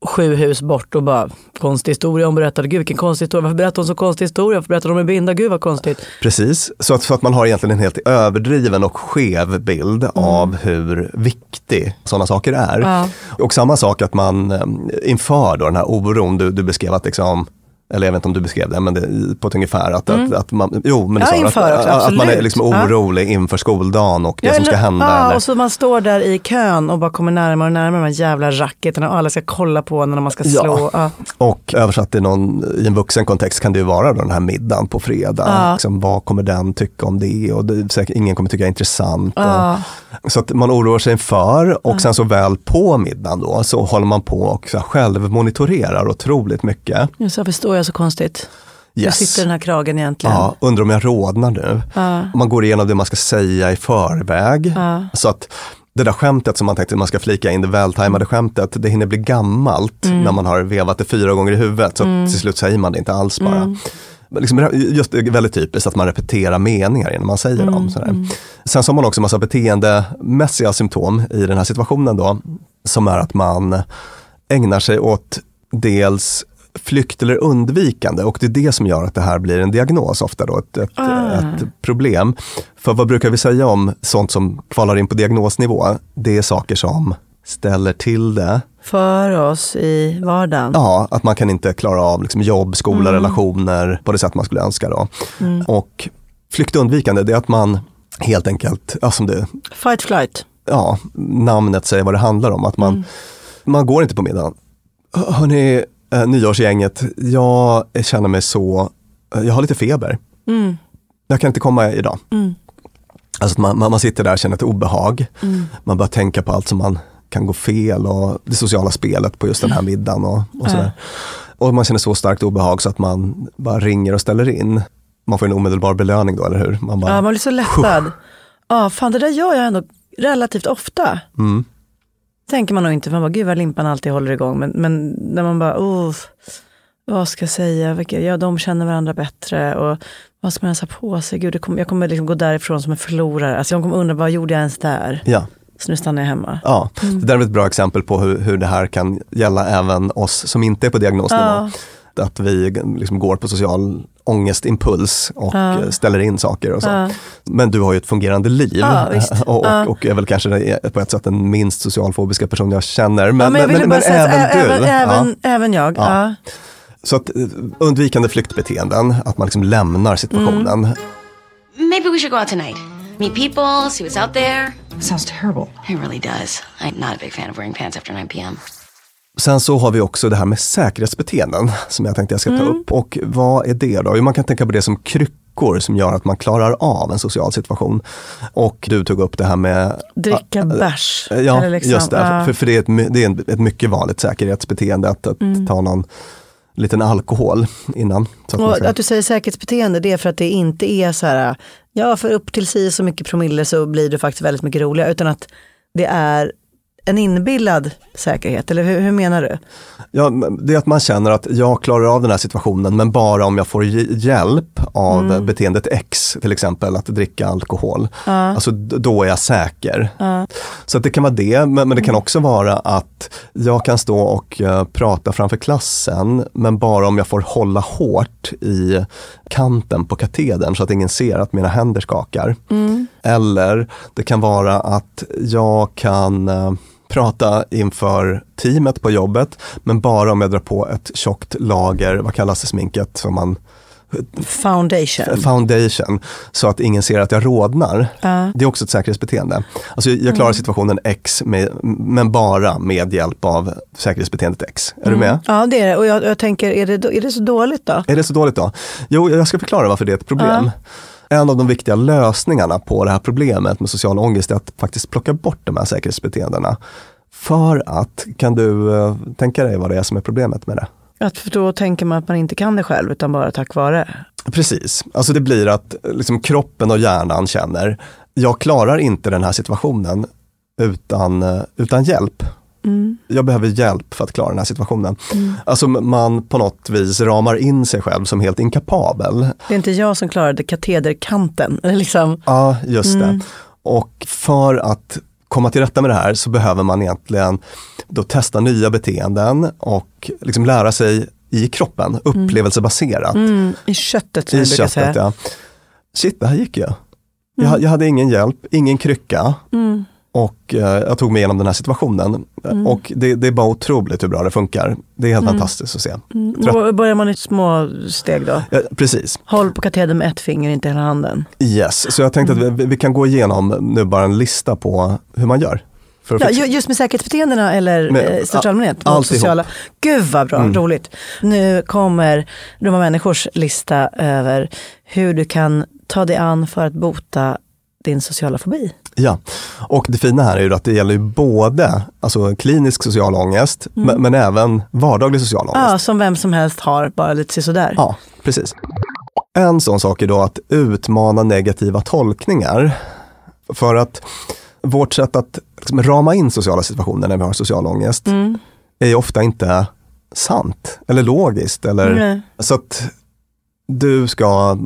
sju hus bort och bara konstig historia hon berättade. Gud vilken konstig historia. Varför berättar hon så konstig historia? Varför berättar hon med binda? Gud vad konstigt. Precis, så att, så att man har egentligen en helt överdriven och skev bild av hur viktig sådana saker är. Ja. Och samma sak att man eh, inför då den här oron du, du beskrev att liksom eller jag vet inte om du beskrev det, men det, på ett ungefär att, att, att man, jo men Ja, inför att, också, att man är liksom Ja. orolig inför skoldagen och det Ja, som ska hända. Ja, eller, och så man står där i kön och bara kommer närmare och närmare de här jävla racketerna och alla ska kolla på när man ska Ja. slå. Ja. Och översatt i, någon, i en vuxen kontext kan det ju vara då den här middagen på fredag. Ja. Liksom, vad kommer den tycka om det? Och det, säkert, ingen kommer tycka det är intressant. Ja. Och, så att man oroar sig inför och sen så väl på middagen då så håller man på och så här, självmonitorerar otroligt mycket. Just så, varför står jag så konstigt? Hur Yes. sitter den här kragen egentligen? Ja, undrar om jag rodnar nu. Ja. Man går igenom det man ska säga i förväg. Ja. Så att det där skämtet som man tänkte att man ska flika in, det vältajmade skämtet, det hinner bli gammalt Mm. när man har vevat det fyra gånger i huvudet. Så att till slut säger man det inte alls bara. Mm. Liksom, just det är väldigt typiskt att man repeterar meningar innan man säger Mm, dem. Sådär. Sen så har man också massa beteendemässiga symptom i den här situationen då. Som är att man ägnar sig åt dels flykt eller undvikande och det är det som gör att det här blir en diagnos ofta då, ett, ett, Ah. ett problem. För vad brukar vi säga om sånt som kvalar in på diagnosnivå? Det är saker som ställer till det. För oss i vardagen. Ja, att man kan inte klara av liksom jobb, skola, relationer på det sätt man skulle önska. Då. Och flykt och undvikande, det är att man helt enkelt, ja, som det, Fight flight. ja, namnet säger vad det handlar om, att man, man går inte på middagen. Hör- Hörni, eh, nyårsgänget, jag känner mig så, eh, jag har lite feber. Mm. Jag kan inte komma idag. Mm. Alltså man, man, sitter där och känner ett obehag. Man börjar tänka på allt som man kan gå fel och det sociala spelet på just den här middagen och, och sådär. Och man känner så starkt obehag så att man bara ringer och ställer in. Man får en omedelbar belöning då, eller hur? Man bara, Ja, man blir så lättad. Ja, fan det där gör jag ändå relativt ofta. mm, Tänker man nog inte, man bara, gud vad limpan alltid håller igång. Men, men när man bara, oh, vad ska jag säga, Vilka, ja de känner varandra bättre. Och vad ska man ens ha på sig? Gud, kommer, jag kommer liksom gå därifrån som en förlorare. Alltså jag kommer undra, vad gjorde jag ens där? ja. Så nu stannar jag hemma. Ja, det där är ett bra exempel på hur, hur det här kan gälla även oss som inte är på diagnosnivå. Ja. Att vi liksom går på social ångestimpuls och Ja. eh, ställer in saker och så. Ja. Men du har ju ett fungerande liv Ja, och, och, Ja. och är väl kanske på ett sätt den minst socialfobiska person jag känner. Men, ja, men jag men, men även du. även, även, även jag. Ja. Ja. Så att eh, undvikande flyktbeteenden, att man liksom lämnar situationen. Mm. Maybe we should go out tonight. Meet people, see what's out there. Sounds terrible. It really does. I'm not a big fan of wearing pants after 9 p.m. Sen så har vi också det här med säkerhetsbeteenden som jag tänkte jag ska ta Mm. upp. Och vad är det då? Jo, man kan tänka på det som kryckor som gör att man klarar av en social situation. Och du tog upp det här med Dricka bärs. Ja, liksom, just det. ja. För, för det är, ett, det är ett mycket vanligt säkerhetsbeteende att, att Mm. ta någon liten alkohol innan. Så att att du säger säkerhetsbeteende, det är för att det inte är så här, ja för upp till si så mycket promille så blir det faktiskt väldigt mycket roligare, utan att det är en inbillad säkerhet, eller hur, hur menar du? ja, det är att man känner att jag klarar av den här situationen men bara om jag får hj- hjälp av Mm. beteendet X, till exempel att dricka alkohol. Ja. Alltså då är jag säker. Ja. Så det kan vara det, men, det kan också vara att jag kan stå och eh, prata framför klassen, men bara om jag får hålla hårt i kanten på katedern så att ingen ser att mina händer skakar. Mm. Eller det kan vara att jag kan eh, prata inför teamet på jobbet, men bara om jag drar på ett tjockt lager, vad kallas det sminket som man Foundation. foundation så att ingen ser att jag rodnar. Ja. Det är också ett säkerhetsbeteende. Alltså jag klarar Mm. situationen X med, men bara med hjälp av säkerhetsbeteendet X. Är du med? Ja det är det, och jag, jag tänker, är det, är det så dåligt då? Är det så dåligt då? Jo, jag ska förklara varför det är ett problem. En av de viktiga lösningarna på det här problemet med social ångest är att faktiskt plocka bort de här säkerhetsbeteendena. För att, kan du eh, tänka dig vad det är som är problemet med det? Att för då tänker man att man inte kan det själv, utan bara tack vare. Precis, alltså det blir att liksom, kroppen och hjärnan känner, jag klarar inte den här situationen utan, eh, utan hjälp. Mm. Jag behöver hjälp för att klara den här situationen. Mm. Alltså man på något vis ramar in sig själv som helt inkapabel. Det är inte jag som klarade katederkanten. Liksom. Ja, just Mm. det. Och för att komma till rätta med det här så behöver man egentligen då testa nya beteenden och liksom lära sig i kroppen, upplevelsebaserat. Mm, I köttet som I köttet, säga. ja. Shit, det här gick ju. Jag, jag hade ingen hjälp, ingen krycka Mm. Och eh, jag tog mig igenom den här situationen. Mm. Och det, det är bara otroligt hur bra det funkar. Det är helt Mm. fantastiskt att se. Mm. Börjar man i små steg då. Ja, precis, Håll på katedern med ett finger, inte hela handen. yes. Så jag tänkte att vi, vi kan gå igenom nu bara en lista på hur man gör. Ja, just med säkerhetsbeteendena eller Med- eh, största allmänhet? alltihop. sociala. Gud vad bra, Mm. roligt. Nu kommer Dumma människors lista över hur du kan ta dig an för att bota din sociala fobi. Ja, och det fina här är ju att det gäller ju både alltså, klinisk social ångest Mm. men, men även vardaglig social ångest. Ja, som vem som helst har, bara lite sådär. Ja, precis. En sån sak är då att utmana negativa tolkningar. För att vårt sätt att liksom, rama in sociala situationer när vi har social ångest Mm. är ju ofta inte sant eller logiskt. Eller, Nej. Så att du ska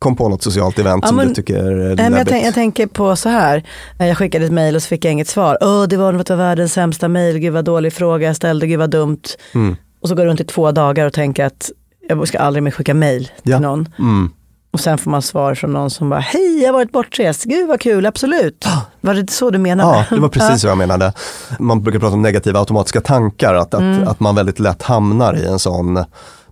kom på något socialt event Ja, som men- du tycker är Nej, jag, tänk, jag tänker på så här, jag skickade ett mejl och så fick jag inget svar. Åh, det var något av världens sämsta mejl, gud vad dålig fråga jag ställde, gud vad dumt. Mm. Och så går jag runt i två dagar och tänker att jag ska aldrig mer skicka mejl till Ja. någon. Mm. Och sen får man svar från någon som bara, hej jag har varit bortrest, gud vad kul, absolut. Var det så du menade? Ja, det var precis vad jag menade. Man brukar prata om negativa automatiska tankar, att, att, Mm. att man väldigt lätt hamnar i en sån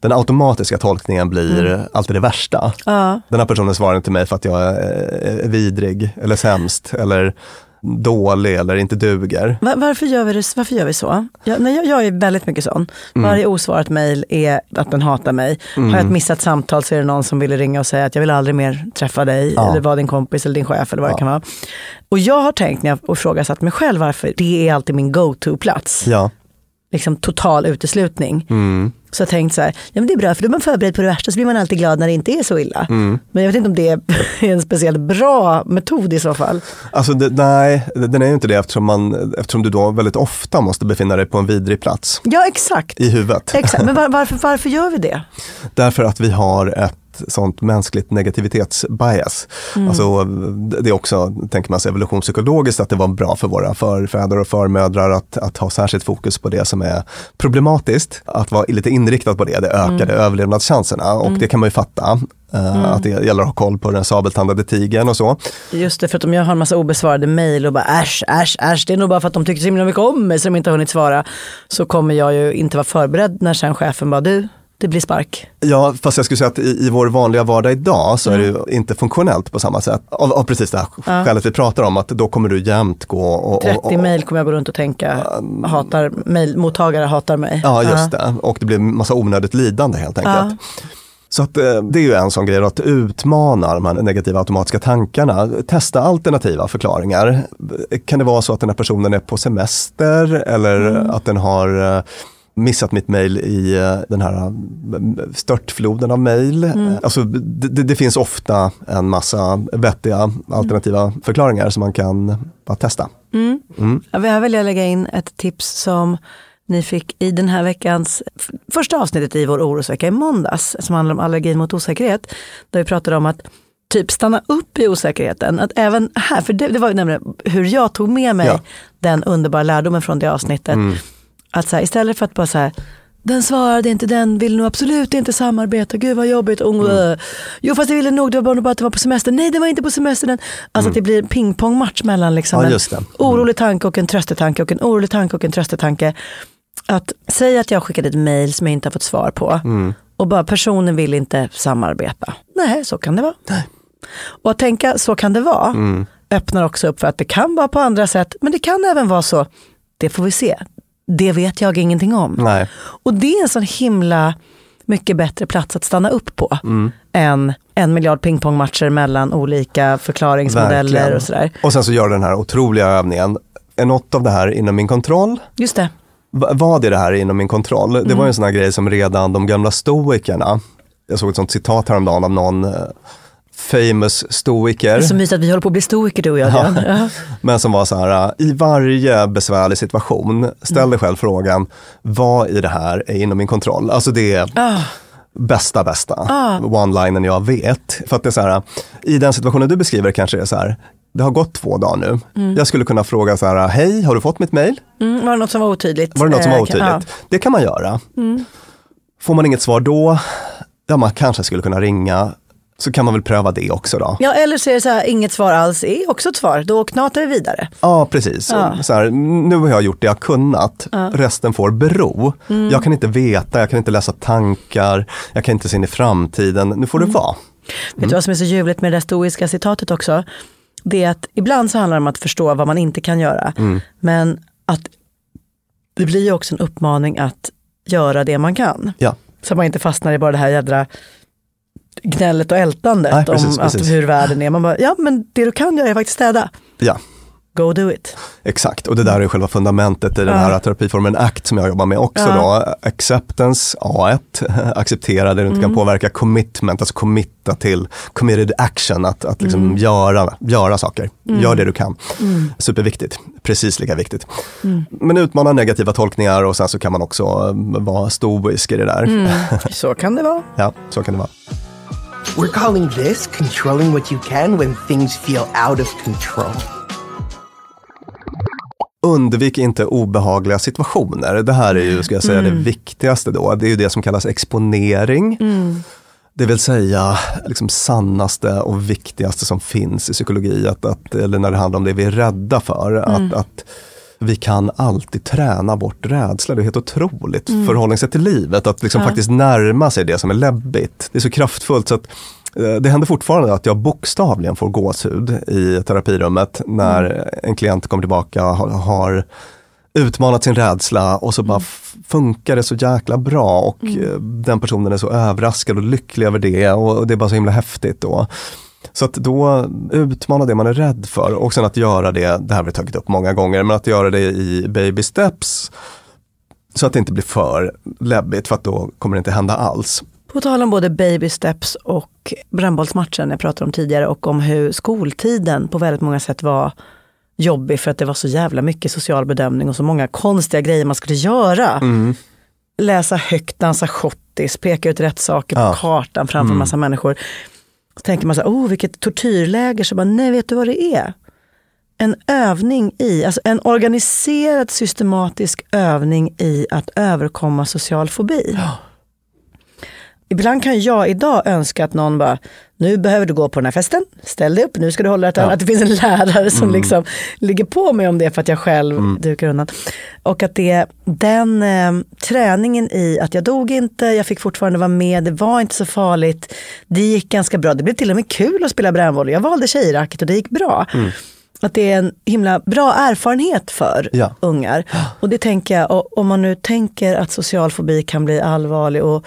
den automatiska tolkningen blir Mm. alltid det värsta. Ja. Den här personen svarar inte mig för att jag är, vidrig eller sämst eller dålig eller inte duger. Va- varför, gör vi det, varför gör vi så? Jag, när jag, jag är väldigt mycket sån. Mm. Varje osvarat mejl är att den hatar mig. Mm. Har jag ett missat samtal så är det någon som vill ringa och säga att jag vill aldrig mer träffa dig Ja. eller vara din kompis eller din chef eller vad det kan vara. Och jag har tänkt när jag ifrågasatt mig själv varför det är alltid min go-to-plats. Ja. Liksom total uteslutning. Mm. Så jag tänkt så här, ja men det är bra för då är man förberedd på det värsta så blir man alltid glad när det inte är så illa. Mm. Men jag vet inte om det är en speciellt bra metod i så fall. Alltså det, nej, den är ju inte det eftersom, man, eftersom du då väldigt ofta måste befinna dig på en vidrig plats Ja exakt. i huvudet. Exakt, men var, varför, varför gör vi det? Därför att vi har ett sånt mänskligt negativitetsbias. Mm. Alltså, det är också, tänker man sig evolutionspsykologiskt, att det var bra för våra förfäder och förmödrar att, att ha särskilt fokus på det som är problematiskt. Att vara lite inriktad på det, det ökade Mm. överlevnadschanserna och Mm. det kan man ju fatta. eh, Mm. Att det gäller att ha koll på den sabeltandade tigern och så. Just det, för att om jag har en massa obesvarade mejl och bara äsch, äsch, äsch, det är nog bara för att de tyckte så himla mycket om mig så de inte har hunnit svara. Så kommer jag ju inte vara förberedd när sen chefen bara du, det blir spark. Ja, fast jag skulle säga att i, i vår vanliga vardag idag så är det ju inte funktionellt på samma sätt. Av, av precis det här Ja. skälet vi pratar om, att då kommer du jämt gå och... och, 30 och mejl kommer jag gå runt och tänka, hatar, mejlmottagare hatar mig. Ja, just det. Och det blir massa onödigt lidande helt enkelt. Så att, eh, det är ju en sån grej, att utmana de här negativa automatiska tankarna. Testa alternativa förklaringar. Kan det vara så att den här personen är på semester eller Mm. att den har eh, missat mitt mejl i eh, den här eh, störtfloden av mejl. Mm. Alltså, det, det- finns ofta en massa vettiga alternativa förklaringar som man kan testa. Mm. Mm. Här vill jag lägga in ett tips som ni fick i den här veckans första avsnittet i vår orosvecka i måndags, som handlar om allergin mot osäkerhet. Där vi pratade om att typ stanna upp i osäkerheten. Att även här, för det, det var ju nämligen hur jag tog med mig Ja. den underbara lärdomen från det avsnittet. Mm. Att så här, istället för att bara så här, den svarade inte, den vill nog absolut inte samarbeta, gud vad jobbigt. Mm. Jo fast det ville nog, det var bara att den var på semester, nej det var inte på semester. Den. Alltså att det blir en pingpongmatch mellan liksom Mm. Ja, en det. orolig tanke och en tröstetanke och en orolig tanke och en tröstetanke. Att säga att jag skickade ett mail som jag inte har fått svar på Mm. och bara personen vill inte samarbeta. Nej, så kan det vara. Och att tänka så kan det vara Mm. öppnar också upp för att det kan vara på andra sätt, men det kan även vara så, det får vi se. Det vet jag ingenting om. Nej. Och det är en sån himla mycket bättre plats att stanna upp på Mm. än en miljard pingpongmatcher mellan olika förklaringsmodeller Verkligen. och sådär. Och sen så gör den här otroliga övningen. Är något av det här inom min kontroll? Just det. Va- Vad är det här inom min kontroll? Det Mm. var ju en sån här grej som redan de gamla stoikerna, jag såg ett sånt citat häromdagen av någon, eh, famous stoiker. Det är så mysigt att vi håller på att bli stoiker du och jag. Ja. Ja. Men som var så här, i varje besvärlig situation, ställ dig själv frågan, vad i det här är inom min kontroll? Alltså det är Ah. bästa, bästa Ah. one-linen jag vet. För att det är så här, i den situationen du beskriver kanske det är så här, det har gått två dagar nu. Mm. Jag skulle kunna fråga så här, hej, har du fått mitt mail? Mm, var det något som var otydligt? Var det något som var Eh, kan- otydligt? Det kan man göra. ja. Mm. Får man inget svar då, ja man kanske skulle kunna ringa, så kan man väl pröva det också då. Ja, eller så är det så här, inget svar alls är också ett svar. Då knatar vi vidare. Ja, precis. Ja. Så här, nu har jag gjort det jag kunnat, Ja. resten får bero. Mm. Jag kan inte veta, jag kan inte läsa tankar, jag kan inte se in i framtiden. Nu får det vara. Vet du vad som är så ljuvligt med det där stoiska citatet också? Det är att ibland så handlar det om att förstå vad man inte kan göra. Mm. Men att det blir ju också en uppmaning att göra det man kan. Ja. Så man inte fastnar i bara det här jädra gnället och ältandet Nej, precis, om att precis. hur världen är. Man bara, ja men det du kan göra är faktiskt städa. Ja, Go do it. exakt. Och det där är själva fundamentet i den Ja. här terapiformen ACT som jag jobbar med också Ja. då. Acceptance, A1, acceptera det du inte kan Mm. påverka, commitment, alltså committa till committed action, att, att liksom Mm. göra, göra saker. Mm. Gör det du kan. Mm. Superviktigt, precis lika viktigt. Mm. Men utmana negativa tolkningar och sen så kan man också eh, vara stoisk i det där. Mm. Så kan det vara. ja, så kan det vara. We're calling this controlling what you can when things feel out of control. Undvik inte obehagliga situationer. Det här är ju, ska jag säga, Mm. det viktigaste då. Det är ju det som kallas exponering. Mm. Det vill säga liksom sannaste och viktigaste som finns i psykologi, att, att, eller när det handlar om det vi är rädda för. Mm. Att, att vi kan alltid träna bort rädsla. Det är helt otroligt Mm. förhållningssätt till livet. Att liksom Ja. faktiskt närma sig det som är läbbigt. Det är så kraftfullt så att eh, det händer fortfarande att jag bokstavligen får gåshud i terapirummet när Mm. en klient kommer tillbaka och har, utmanat sin rädsla och så bara Mm. funkar det så jäkla bra och eh, den personen är så överraskad och lycklig över det och det är bara så himla häftigt då. Så att då utmana det man är rädd för och sen att göra det, det här har vi tagit upp många gånger, men att göra det i baby steps så att det inte blir för läbbigt för att då kommer det inte hända alls. På tal om både baby steps och brännbollsmatchen jag pratade om tidigare och om hur skoltiden på väldigt många sätt var jobbig för att det var så jävla mycket social bedömning och så många konstiga grejer man skulle göra. Mm. Läsa högt, dansa schottis, peka ut rätt saker på Ja. kartan framför Mm. massa människor. Så tänker man så här, oh vilket tortyrläger, så bara, nej vet du vad det är? En övning i, alltså en organiserad systematisk övning i att överkomma social fobi. Ibland kan jag idag önska att någon bara, nu behöver du gå på den här festen, ställ dig upp, nu ska du hålla ett Ja. Att det finns en lärare som Mm. liksom ligger på mig om det för att jag själv Mm. dukar undan. Och att det, den eh, träningen i att jag dog inte, jag fick fortfarande vara med, det var inte så farligt, det gick ganska bra, det blev till och med kul att spela brännboll, jag valde tjejracket och det gick bra. Mm. Att det är en himla bra erfarenhet för Ja. ungar. Och det tänker jag, om man nu tänker att social fobi kan bli allvarlig och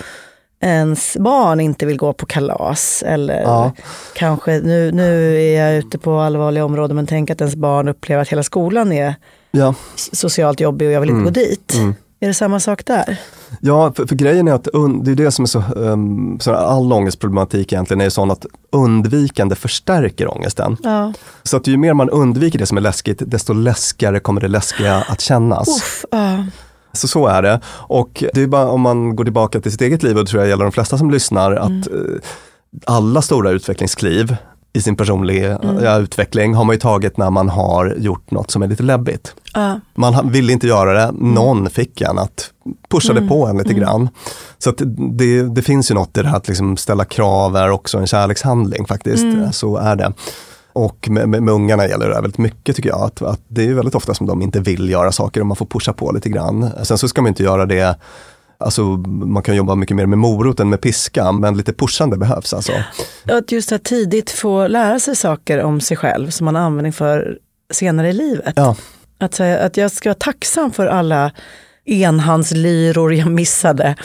ens barn inte vill gå på kalas eller Ja. kanske, nu, nu är jag ute på allvarliga områden, men tänk att ens barn upplever att hela skolan är Ja, socialt jobbig och jag vill inte Mm. gå dit. Mm. Är det samma sak där? ja för, för grejen är att det är det som är så, um, så all ångestproblematik egentligen är sån att undvikande förstärker ångesten. Ja. Så att ju mer man undviker det som är läskigt, desto läskigare kommer det läskiga att kännas. Uff, ja. Så så är det. Och det är bara om man går tillbaka till sitt eget liv, och det tror jag gäller de flesta som lyssnar, att Mm. eh, alla stora utvecklingskliv i sin personliga Mm. utveckling har man ju tagit när man har gjort något som är lite läbbigt. Ja. Man ville inte göra det, någon fick en att pusha Mm. det på en lite Mm. grann. Så det, det finns ju något i det här att liksom ställa krav är också en kärlekshandling faktiskt. Mm. Så är det. Och med, med, med ungarna gäller det väldigt mycket tycker jag. Att, att det är väldigt ofta som de inte vill göra saker och man får pusha på lite grann. Sen så ska man inte göra det Alltså man kan jobba mycket mer med morot än med piska, men lite pushande behövs alltså. Att just att tidigt få lära sig saker om sig själv som man har användning för senare i livet. Ja. Att, säga, att jag ska vara tacksam för alla enhandslyror jag missade.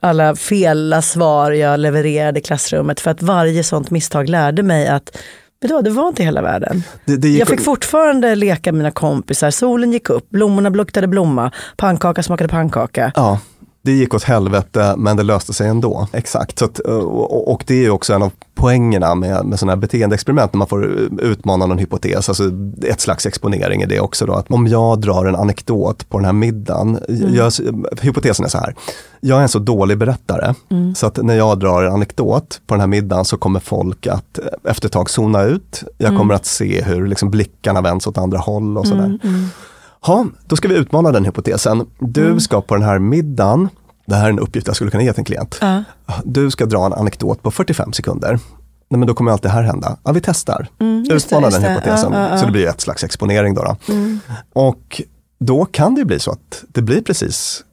Alla fela svar jag levererade i klassrummet. För att varje sånt misstag lärde mig att vet du vad, det var inte hela världen. Det, det Jag fick fortfarande leka med mina kompisar. Solen gick upp, blommorna luktade blomma, pannkaka smakade pannkaka. Ja. Det gick åt helvete men det löste sig ändå. Exakt, så att, och, och det är ju också en av poängerna med, med sådana här beteendeexperiment när man får utmana någon hypotes, alltså ett slags exponering i det också då. Att om jag drar en anekdot på den här middagen, Mm. jag, hypotesen är så här, jag är en så dålig berättare Mm. så att när jag drar en anekdot på den här middagen så kommer folk att efter ett tag zona ut, jag Mm. kommer att se hur liksom blickarna vänds åt andra håll och sådär. Ja, då ska vi utmana den hypotesen. Du Mm. ska på den här middagen, det här är en uppgift jag skulle kunna ge till en klient. Ja. Du ska dra en anekdot på 45 sekunder. Nej men då kommer allt det här hända. Ja, vi testar. Mm, det, Utmana just den det. hypotesen. Ja, ja, ja. Så det blir ett slags exponering då. då. Mm. Och då kan det ju bli så att det blir precis,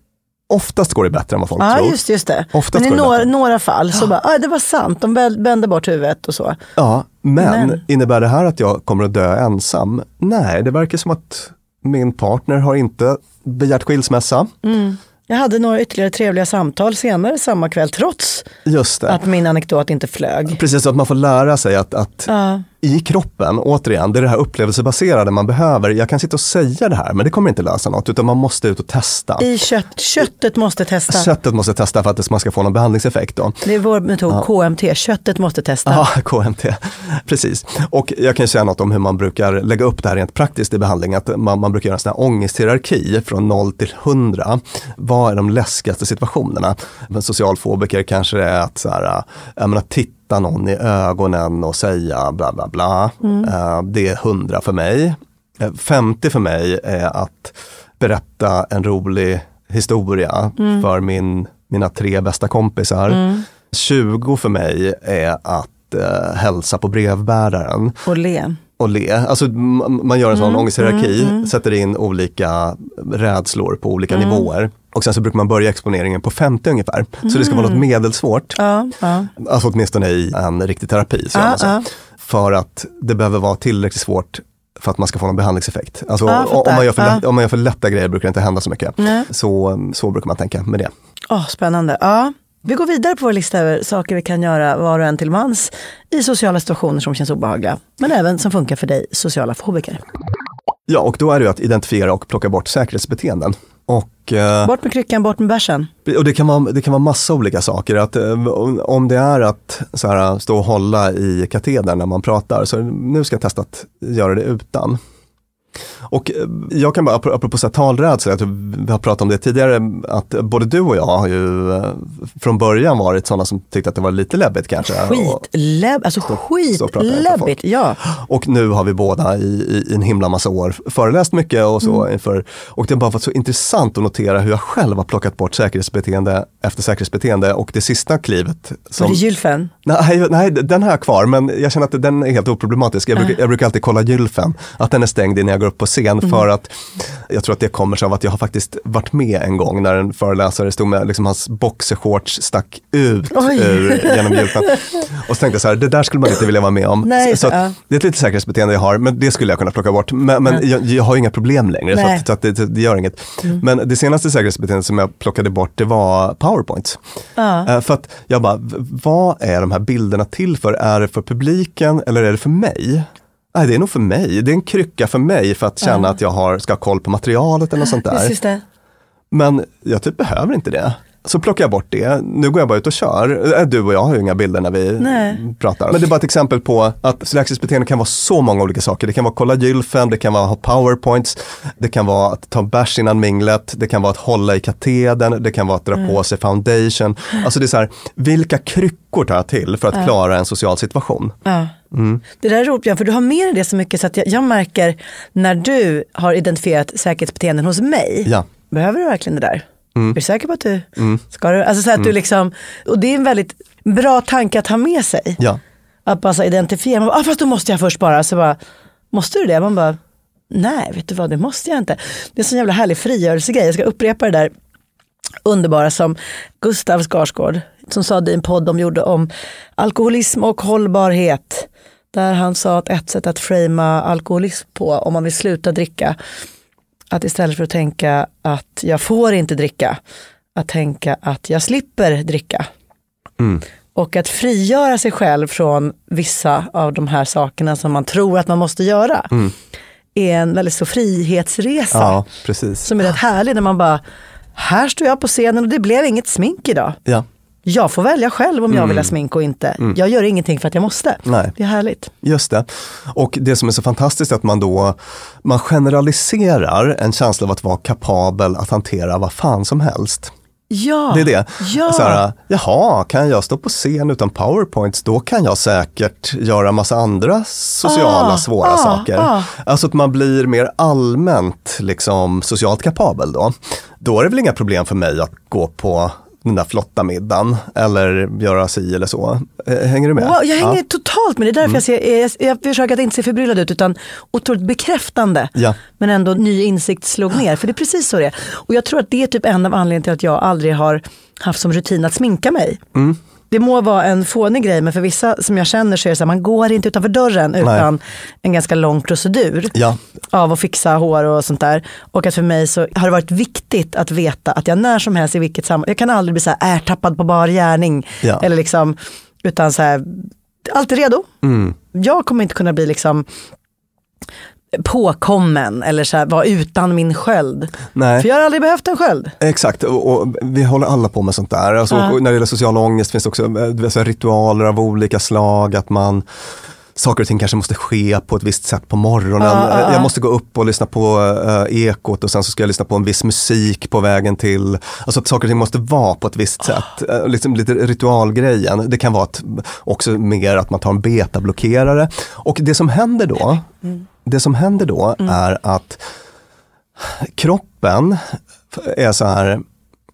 oftast går det bättre än vad folk Ja, tror. just, just det. Oftast Men i det några, några fall så bara, ah, det var sant, de vände bort huvudet och så. Ja, men, Men- innebär det här att jag kommer att dö ensam? Nej, det verkar som att min partner har inte begärt skilsmässa. Mm. Jag hade några ytterligare trevliga samtal senare samma kväll, trots Just det. att min anekdot inte flög. Precis, så att man får lära sig att, att Ja. I kroppen, återigen, det är det här upplevelsebaserade man behöver. Jag kan sitta och säga det här, men det kommer inte lösa något, utan man måste ut och testa. I kött, köttet måste testa. Köttet måste testa för att man ska få någon behandlingseffekt. Då. Det är vår metod, Ja. KMT, köttet måste testa. Ja, KMT. Precis. Och jag kan ju säga något om hur man brukar lägga upp det här rent praktiskt i behandling. Att man, man brukar göra en sån här ångesthierarki från 0 till 100. Vad är de läskigaste situationerna? En socialfobiker kanske är att så här, jag menar, titta någon i ögonen och säga bla bla bla. Mm. Eh, Det är 100 för mig. Eh, 50 för mig är att berätta en rolig historia Mm. för min, mina tre bästa kompisar. Mm. 20 för mig är att eh, hälsa på brevbäraren Och le. och le. Alltså man gör en sån Mm, ångesthierarki, mm, mm. sätter in olika rädslor på olika Mm. nivåer. Och sen så brukar man börja exponeringen på 50 ungefär. Så det ska vara något Mm. medelsvårt. Ja, ja. Alltså åtminstone i en riktig terapi. Så Ja, ja. För att det behöver vara tillräckligt svårt för att man ska få någon behandlingseffekt. Alltså, om, man gör för lätt, om man gör för lätta grejer brukar det inte hända så mycket. Nej. Så, så brukar man tänka med det. Åh, spännande. Ja. Vi går vidare på vår lista över saker vi kan göra var och en till mans i sociala situationer som känns obehagliga. Men även som funkar för dig, sociala fobiker. Ja, och då är det ju att identifiera och plocka bort säkerhetsbeteenden. Och, eh, Bort med kryckan, bort med bärsen. och det, kan vara, det kan vara massa olika saker. Att, eh, om det är att så här, stå och hålla i katedern när man pratar, så nu ska jag testa att göra det utan. Och eh, jag kan bara, apro- apropå så här talrädsla, jag tror vi har pratat om det tidigare, att både du och jag har ju eh, från början varit sådana som tyckte att det var lite läbbigt kanske. Skitläbbigt, alltså skitläbbigt, ja. Och nu har vi båda i, i, i en himla massa år föreläst mycket och så Mm. inför, och det har bara varit så intressant att notera hur jag själv har plockat bort säkerhetsbeteende efter säkerhetsbeteende och det sista klivet. Var det gylfen? Nej, nej, den har jag kvar men jag känner att den är helt oproblematisk. Jag brukar, Äh. jag brukar alltid kolla gylfen, att den är stängd innan jag går upp på scen Mm. för att jag tror att det kommer sig av att jag har faktiskt varit med en gång när en föreläsare stod med, liksom hans boxershorts stack ut ur, genom gylfen. Och så tänkte jag så här, det där skulle man inte vilja vara med om. Nej, så att, ja. det är ett litet säkerhetsbeteende jag har, men det skulle jag kunna plocka bort. Men, men Mm. jag, jag har inga problem längre, så, Nej. att, så att det, det gör inget. Mm. Men det senaste säkerhetsbeteendet som jag plockade bort, det var powerpoints. Ja. Eh, För att jag bara, vad är de här bilderna till för? Är det för publiken eller är det för mig? Nej, det är nog för mig. Det är en krycka för mig för att känna Ja. att jag har, ska ha koll på materialet eller något sånt där. Men jag typ behöver inte det. Så plockar jag bort det. Nu går jag bara ut och kör. Äh, Du och jag har ju inga bilder när vi Nej. pratar. Men det är bara ett exempel på att slagsbeteende kan vara så många olika saker. Det kan vara kolla gylfen, det kan vara ha powerpoints, det kan vara att ta bärs innan minglet, det kan vara att hålla i katedern, det kan vara att dra Mm. på sig foundation. Alltså det är så här, vilka kryckor tar jag till för att Ja. klara en social situation? Ja. Mm. Det där är roligt, för du har med dig det så mycket så att jag, jag märker när du har identifierat säkerhetsbeteenden hos mig. Ja. Behöver du verkligen det där? Mm. Är du säker på att du Mm. ska du? Alltså så att du Mm. liksom, och det är en väldigt bra tanke att ha med sig. Ja. Att bara identifiera, man bara, ah, fast då måste jag först bara, så bara, måste du det? Man bara, nej vet du vad, det måste jag inte. Det är en sån jävla härlig frigörelsegrej, jag ska upprepa det där underbara som Gustav Skarsgård, som sa det i en podd de gjorde om alkoholism och hållbarhet. Där han sa att ett sätt att framea alkoholism på, om man vill sluta dricka, att istället för att tänka att jag får inte dricka, att tänka att jag slipper dricka. Mm. Och att frigöra sig själv från vissa av de här sakerna som man tror att man måste göra Mm. är en väldigt så frihetsresa Ja, precis. som är rätt härlig när man bara, här står jag på scenen och det blev inget smink idag. Ja. Jag får välja själv om jag Mm. vill ha smink och inte. Mm. Jag gör ingenting för att jag måste. Nej. Det är härligt. Just det. Och det som är så fantastiskt är att man då man generaliserar en känsla av att vara kapabel att hantera vad fan som helst. Ja. Det är det. Ja. Så här, jaha, kan jag stå på scen utan powerpoints, då kan jag säkert göra massa andra sociala Ah, svåra ah, saker. ah. Alltså att man blir mer allmänt liksom, socialt kapabel då. Då är det väl inga problem för mig att gå på den där flotta middagen eller göra si eller så. Hänger du med? Wow, jag hänger Ja. totalt med. Det är därför Mm. jag, ser, jag, jag försöker att inte se förbryllad ut utan otroligt bekräftande. Ja. Men ändå ny insikt slog ner. För det är precis så det är. Och jag tror att det är typ en av anledningarna till att jag aldrig har haft som rutin att sminka mig. Mm. Det må vara en fånig grej men för vissa som jag känner så är det så här, man går inte utanför dörren utan en ganska lång procedur Ja. av att fixa hår och sånt där. Och att för mig så har det varit viktigt att veta att jag när som helst i vilket sammanhang, jag kan aldrig bli så här ärtappad på bar gärning. Ja. Eller liksom, utan så här, alltid redo. Mm. Jag kommer inte kunna bli liksom påkommen eller så här, vara utan min sköld. Nej. För jag har aldrig behövt en sköld. Exakt, och, och vi håller alla på med sånt där. Alltså, och när det gäller social ångest finns det också eh, vet, ritualer av olika slag, att man Saker och ting kanske måste ske på ett visst sätt på morgonen. Ja, ja. Jag måste gå upp och lyssna på uh, ekot och sen så ska jag lyssna på en viss musik på vägen till. Alltså att saker och ting måste vara på ett visst sätt. Eh, liksom lite ritualgrejen. Det kan vara att, också mer att man tar en betablockerare. Och det som händer då, det som händer då är att kroppen är så här,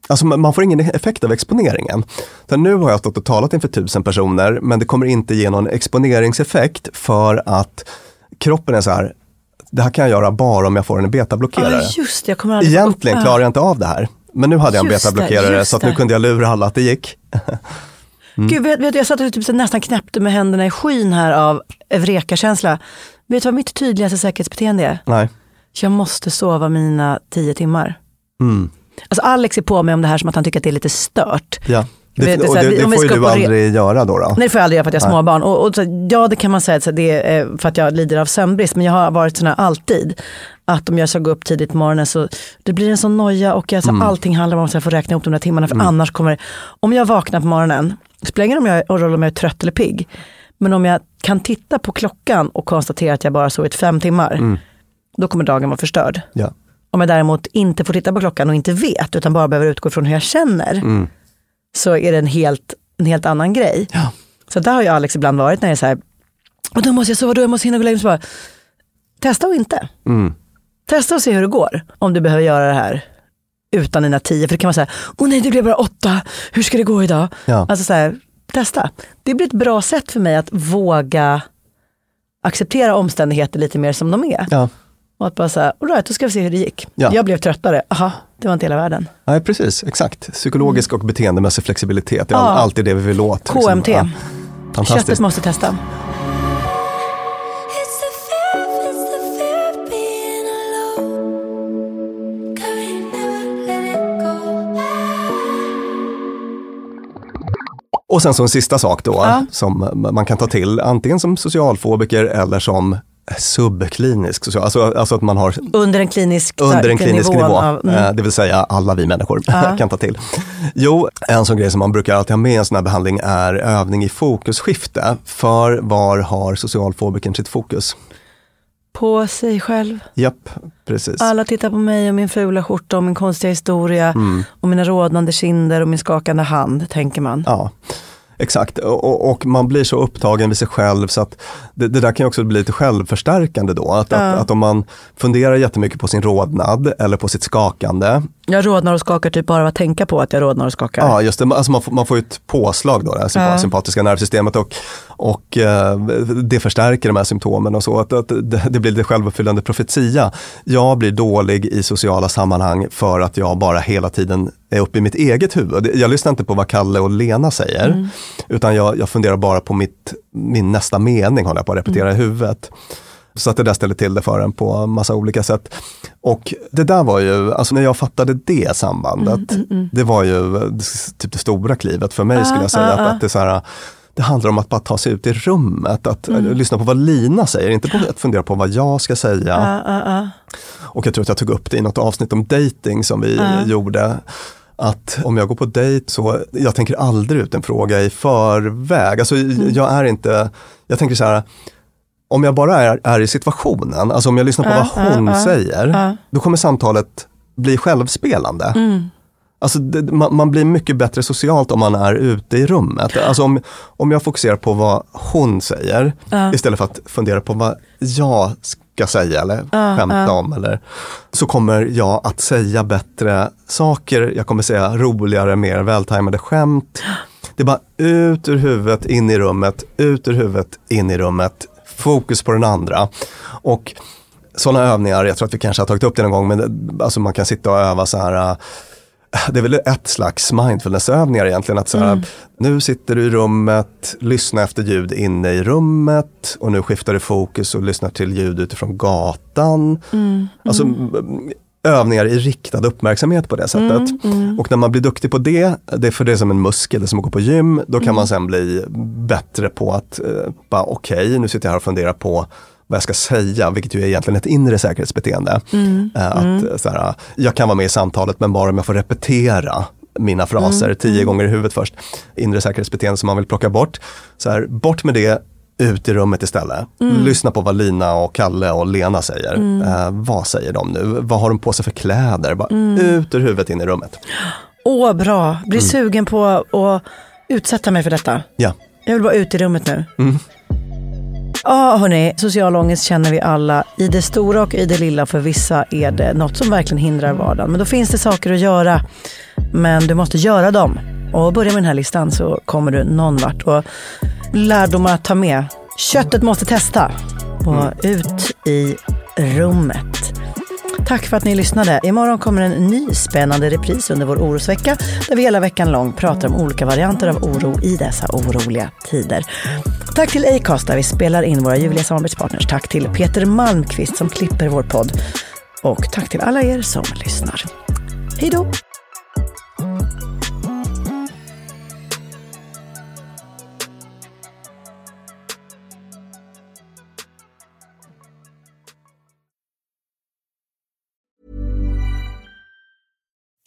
alltså man får ingen effekt av exponeringen. Så nu har jag stått och talat inför tusen personer, men det kommer inte ge någon exponeringseffekt för att kroppen är så här, det här kan jag göra bara om jag får en betablockerare. Ja just det, jag kommer aldrig Egentligen klarar jag inte av det här. Men nu hade jag en betablockerare så att nu kunde jag lura alla att det gick. Mm. Gud, vet, vet, jag satt och typ nästan knäppte med händerna i skyn här av Eureka-känsla. Vet du vad mitt tydligaste säkerhetsbeteende är? Nej. Jag måste sova mina tio timmar. Mm. Alltså Alex är på mig om det här som att han tycker att det är lite stört. Ja. Det, Vet du, och det, det får ju du re- aldrig göra då. då. Nej det får jag aldrig göra för att jag har småbarn. Och, och, så, ja det kan man säga att det är eh, för att jag lider av sömnbrist. Men jag har varit sån här alltid. Att om jag ska gå upp tidigt på morgonen så det blir en sån noja och jag, så Mm. allting handlar om att jag får räkna ihop de där timmarna. För Mm. annars kommer om jag vaknar på morgonen, det spelar ingen roll om jag, roll om jag är trött eller pigg. Men om jag kan titta på klockan och konstatera att jag bara sovit fem timmar. Mm. Då kommer dagen vara förstörd. Ja. Om jag däremot inte får titta på klockan och inte vet utan bara behöver utgå från hur jag känner. Mm. Så är det en helt, en helt annan grej. Så där har ju Alex ibland varit när det är så här, och då måste jag sova, då jag måste hinna gå och lägga mig. Testa och inte. Mm. Testa och se hur det går. Om du behöver göra det här utan dina tio. För det kan vara så här, åh nej det blev bara åtta, hur ska det gå idag? Ja. Alltså så här, testa. Det blir ett bra sätt för mig att våga acceptera omständigheter lite mer som de är. Ja. Och att bara säga, alright då ska vi se hur det gick. Ja. Jag blev tröttare, aha, det var inte hela världen. Nej, precis, exakt. Psykologisk och beteendemässig flexibilitet, det är Ja. alltid det vi vill åt. liksom. KMT. Ja. Fantastiskt. Köttet måste testa. Och sen så en sista sak då, Ja. som man kan ta till, antingen som socialfobiker eller som subklinisk social, alltså, alltså att man har Under en klinisk, under en klinisk nivå, Av, mm. eh, det vill säga alla vi människor Ja. kan ta till. Jo, en sån grej som man brukar alltid ha med i en sån här behandling är övning i fokusskifte. För var har socialfobikern sitt fokus? På sig själv. Japp, precis. Alla tittar på mig och min fula skjorta och min konstiga historia Mm. och mina rodnande kinder och min skakande hand, tänker man. Ja, exakt. Och, och- man blir så upptagen vid sig själv så att det, det där kan också bli lite självförstärkande då. Att, Ja. att, att om man funderar jättemycket på sin rodnad eller på sitt skakande. Jag rodnar och skakar typ bara av att tänka på att jag rodnar och skakar. Ja, just det. Alltså man, får, man får ett påslag då, det här Ja. sympatiska nervsystemet och, och eh, det förstärker de här symptomen och så. Att, att det, det blir lite självuppfyllande profetia. Jag blir dålig i sociala sammanhang för att jag bara hela tiden är uppe i mitt eget huvud. Jag lyssnar inte på vad Kalle och Lena säger, Mm. utan jag, jag funderar bara på mitt, min nästa mening, håller jag på att repetera Mm. i huvudet. Så att det där ställer till det för en på massa olika sätt. Och det där var ju, alltså när jag fattade det sambandet, Mm, mm, mm. det var ju eh, typ det stora klivet för mig Ah, skulle jag säga. ah, att, ah. att det, är så här, det handlar om att bara ta sig ut i rummet, att eh, Mm. lyssna på vad Lina säger, inte på att fundera på vad jag ska säga. Ja, ja, ja. Och jag tror att jag tog upp det i något avsnitt om dating som vi gjorde. Att om jag går på dejt så, jag tänker aldrig ut en fråga i förväg. Alltså jag är inte, jag tänker så här, om jag bara är, är i situationen, alltså om jag lyssnar på Ja, vad hon ja, säger, ja. då kommer samtalet bli självspelande. Mm. Alltså det, man, man blir mycket bättre socialt om man är ute i rummet. Alltså om, om jag fokuserar på vad hon säger Ja. istället för att fundera på vad jag ska säga eller Ja, skämta ja. om. Eller, så kommer jag att säga bättre saker, jag kommer säga roligare, mer vältajmade skämt. Det är bara ut ur huvudet, in i rummet, ut ur huvudet, in i rummet. Fokus på den andra. Och sådana övningar, jag tror att vi kanske har tagit upp det någon gång, men det, alltså man kan sitta och öva så här äh, det är väl ett slags mindfulnessövningar egentligen. Att så här, Mm. Nu sitter du i rummet, lyssna efter ljud inne i rummet och nu skiftar du fokus och lyssnar till ljud utifrån gatan. Mm. Alltså m- övningar i riktad uppmärksamhet på det sättet. Mm, mm. Och när man blir duktig på det, det är för det är som en muskel, det är som att gå på gym, då kan Mm. man sen bli bättre på att, eh, bara okej, nu sitter jag här och funderar på vad jag ska säga, vilket ju är egentligen ett inre säkerhetsbeteende. Mm, Eh, Att, mm. eh, så här, jag kan vara med i samtalet men bara om jag får repetera mina fraser Mm, tio mm. gånger i huvudet först. Inre säkerhetsbeteende som man vill plocka bort. Så här, bort med det, ut i rummet istället. Mm. Lyssna på vad Lina och Kalle och Lena säger. Mm. Eh, vad säger de nu? Vad har de på sig för kläder? Bara Mm. Ut ur huvudet, in i rummet. Åh, bra. Blir Mm. sugen på att utsätta mig för detta. Ja. Jag vill bara ut i rummet nu. Mm. Ja, hörni, social ångest känner vi alla i det stora och i det lilla. För vissa är det något som verkligen hindrar vardagen. Men då finns det saker att göra. Men du måste göra dem. Och börja med den här listan så kommer du någon vart. Och lärdomar att ta med. Köttet måste testa. Och ut i rummet. Tack för att ni lyssnade. Imorgon kommer en ny spännande repris under vår orosvecka där vi hela veckan lång pratar om olika varianter av oro i dessa oroliga tider. Tack till Acast där vi spelar in våra ljuvliga samarbetspartners. Tack till Peter Malmqvist som klipper vår podd. Och tack till alla er som lyssnar. Hej då!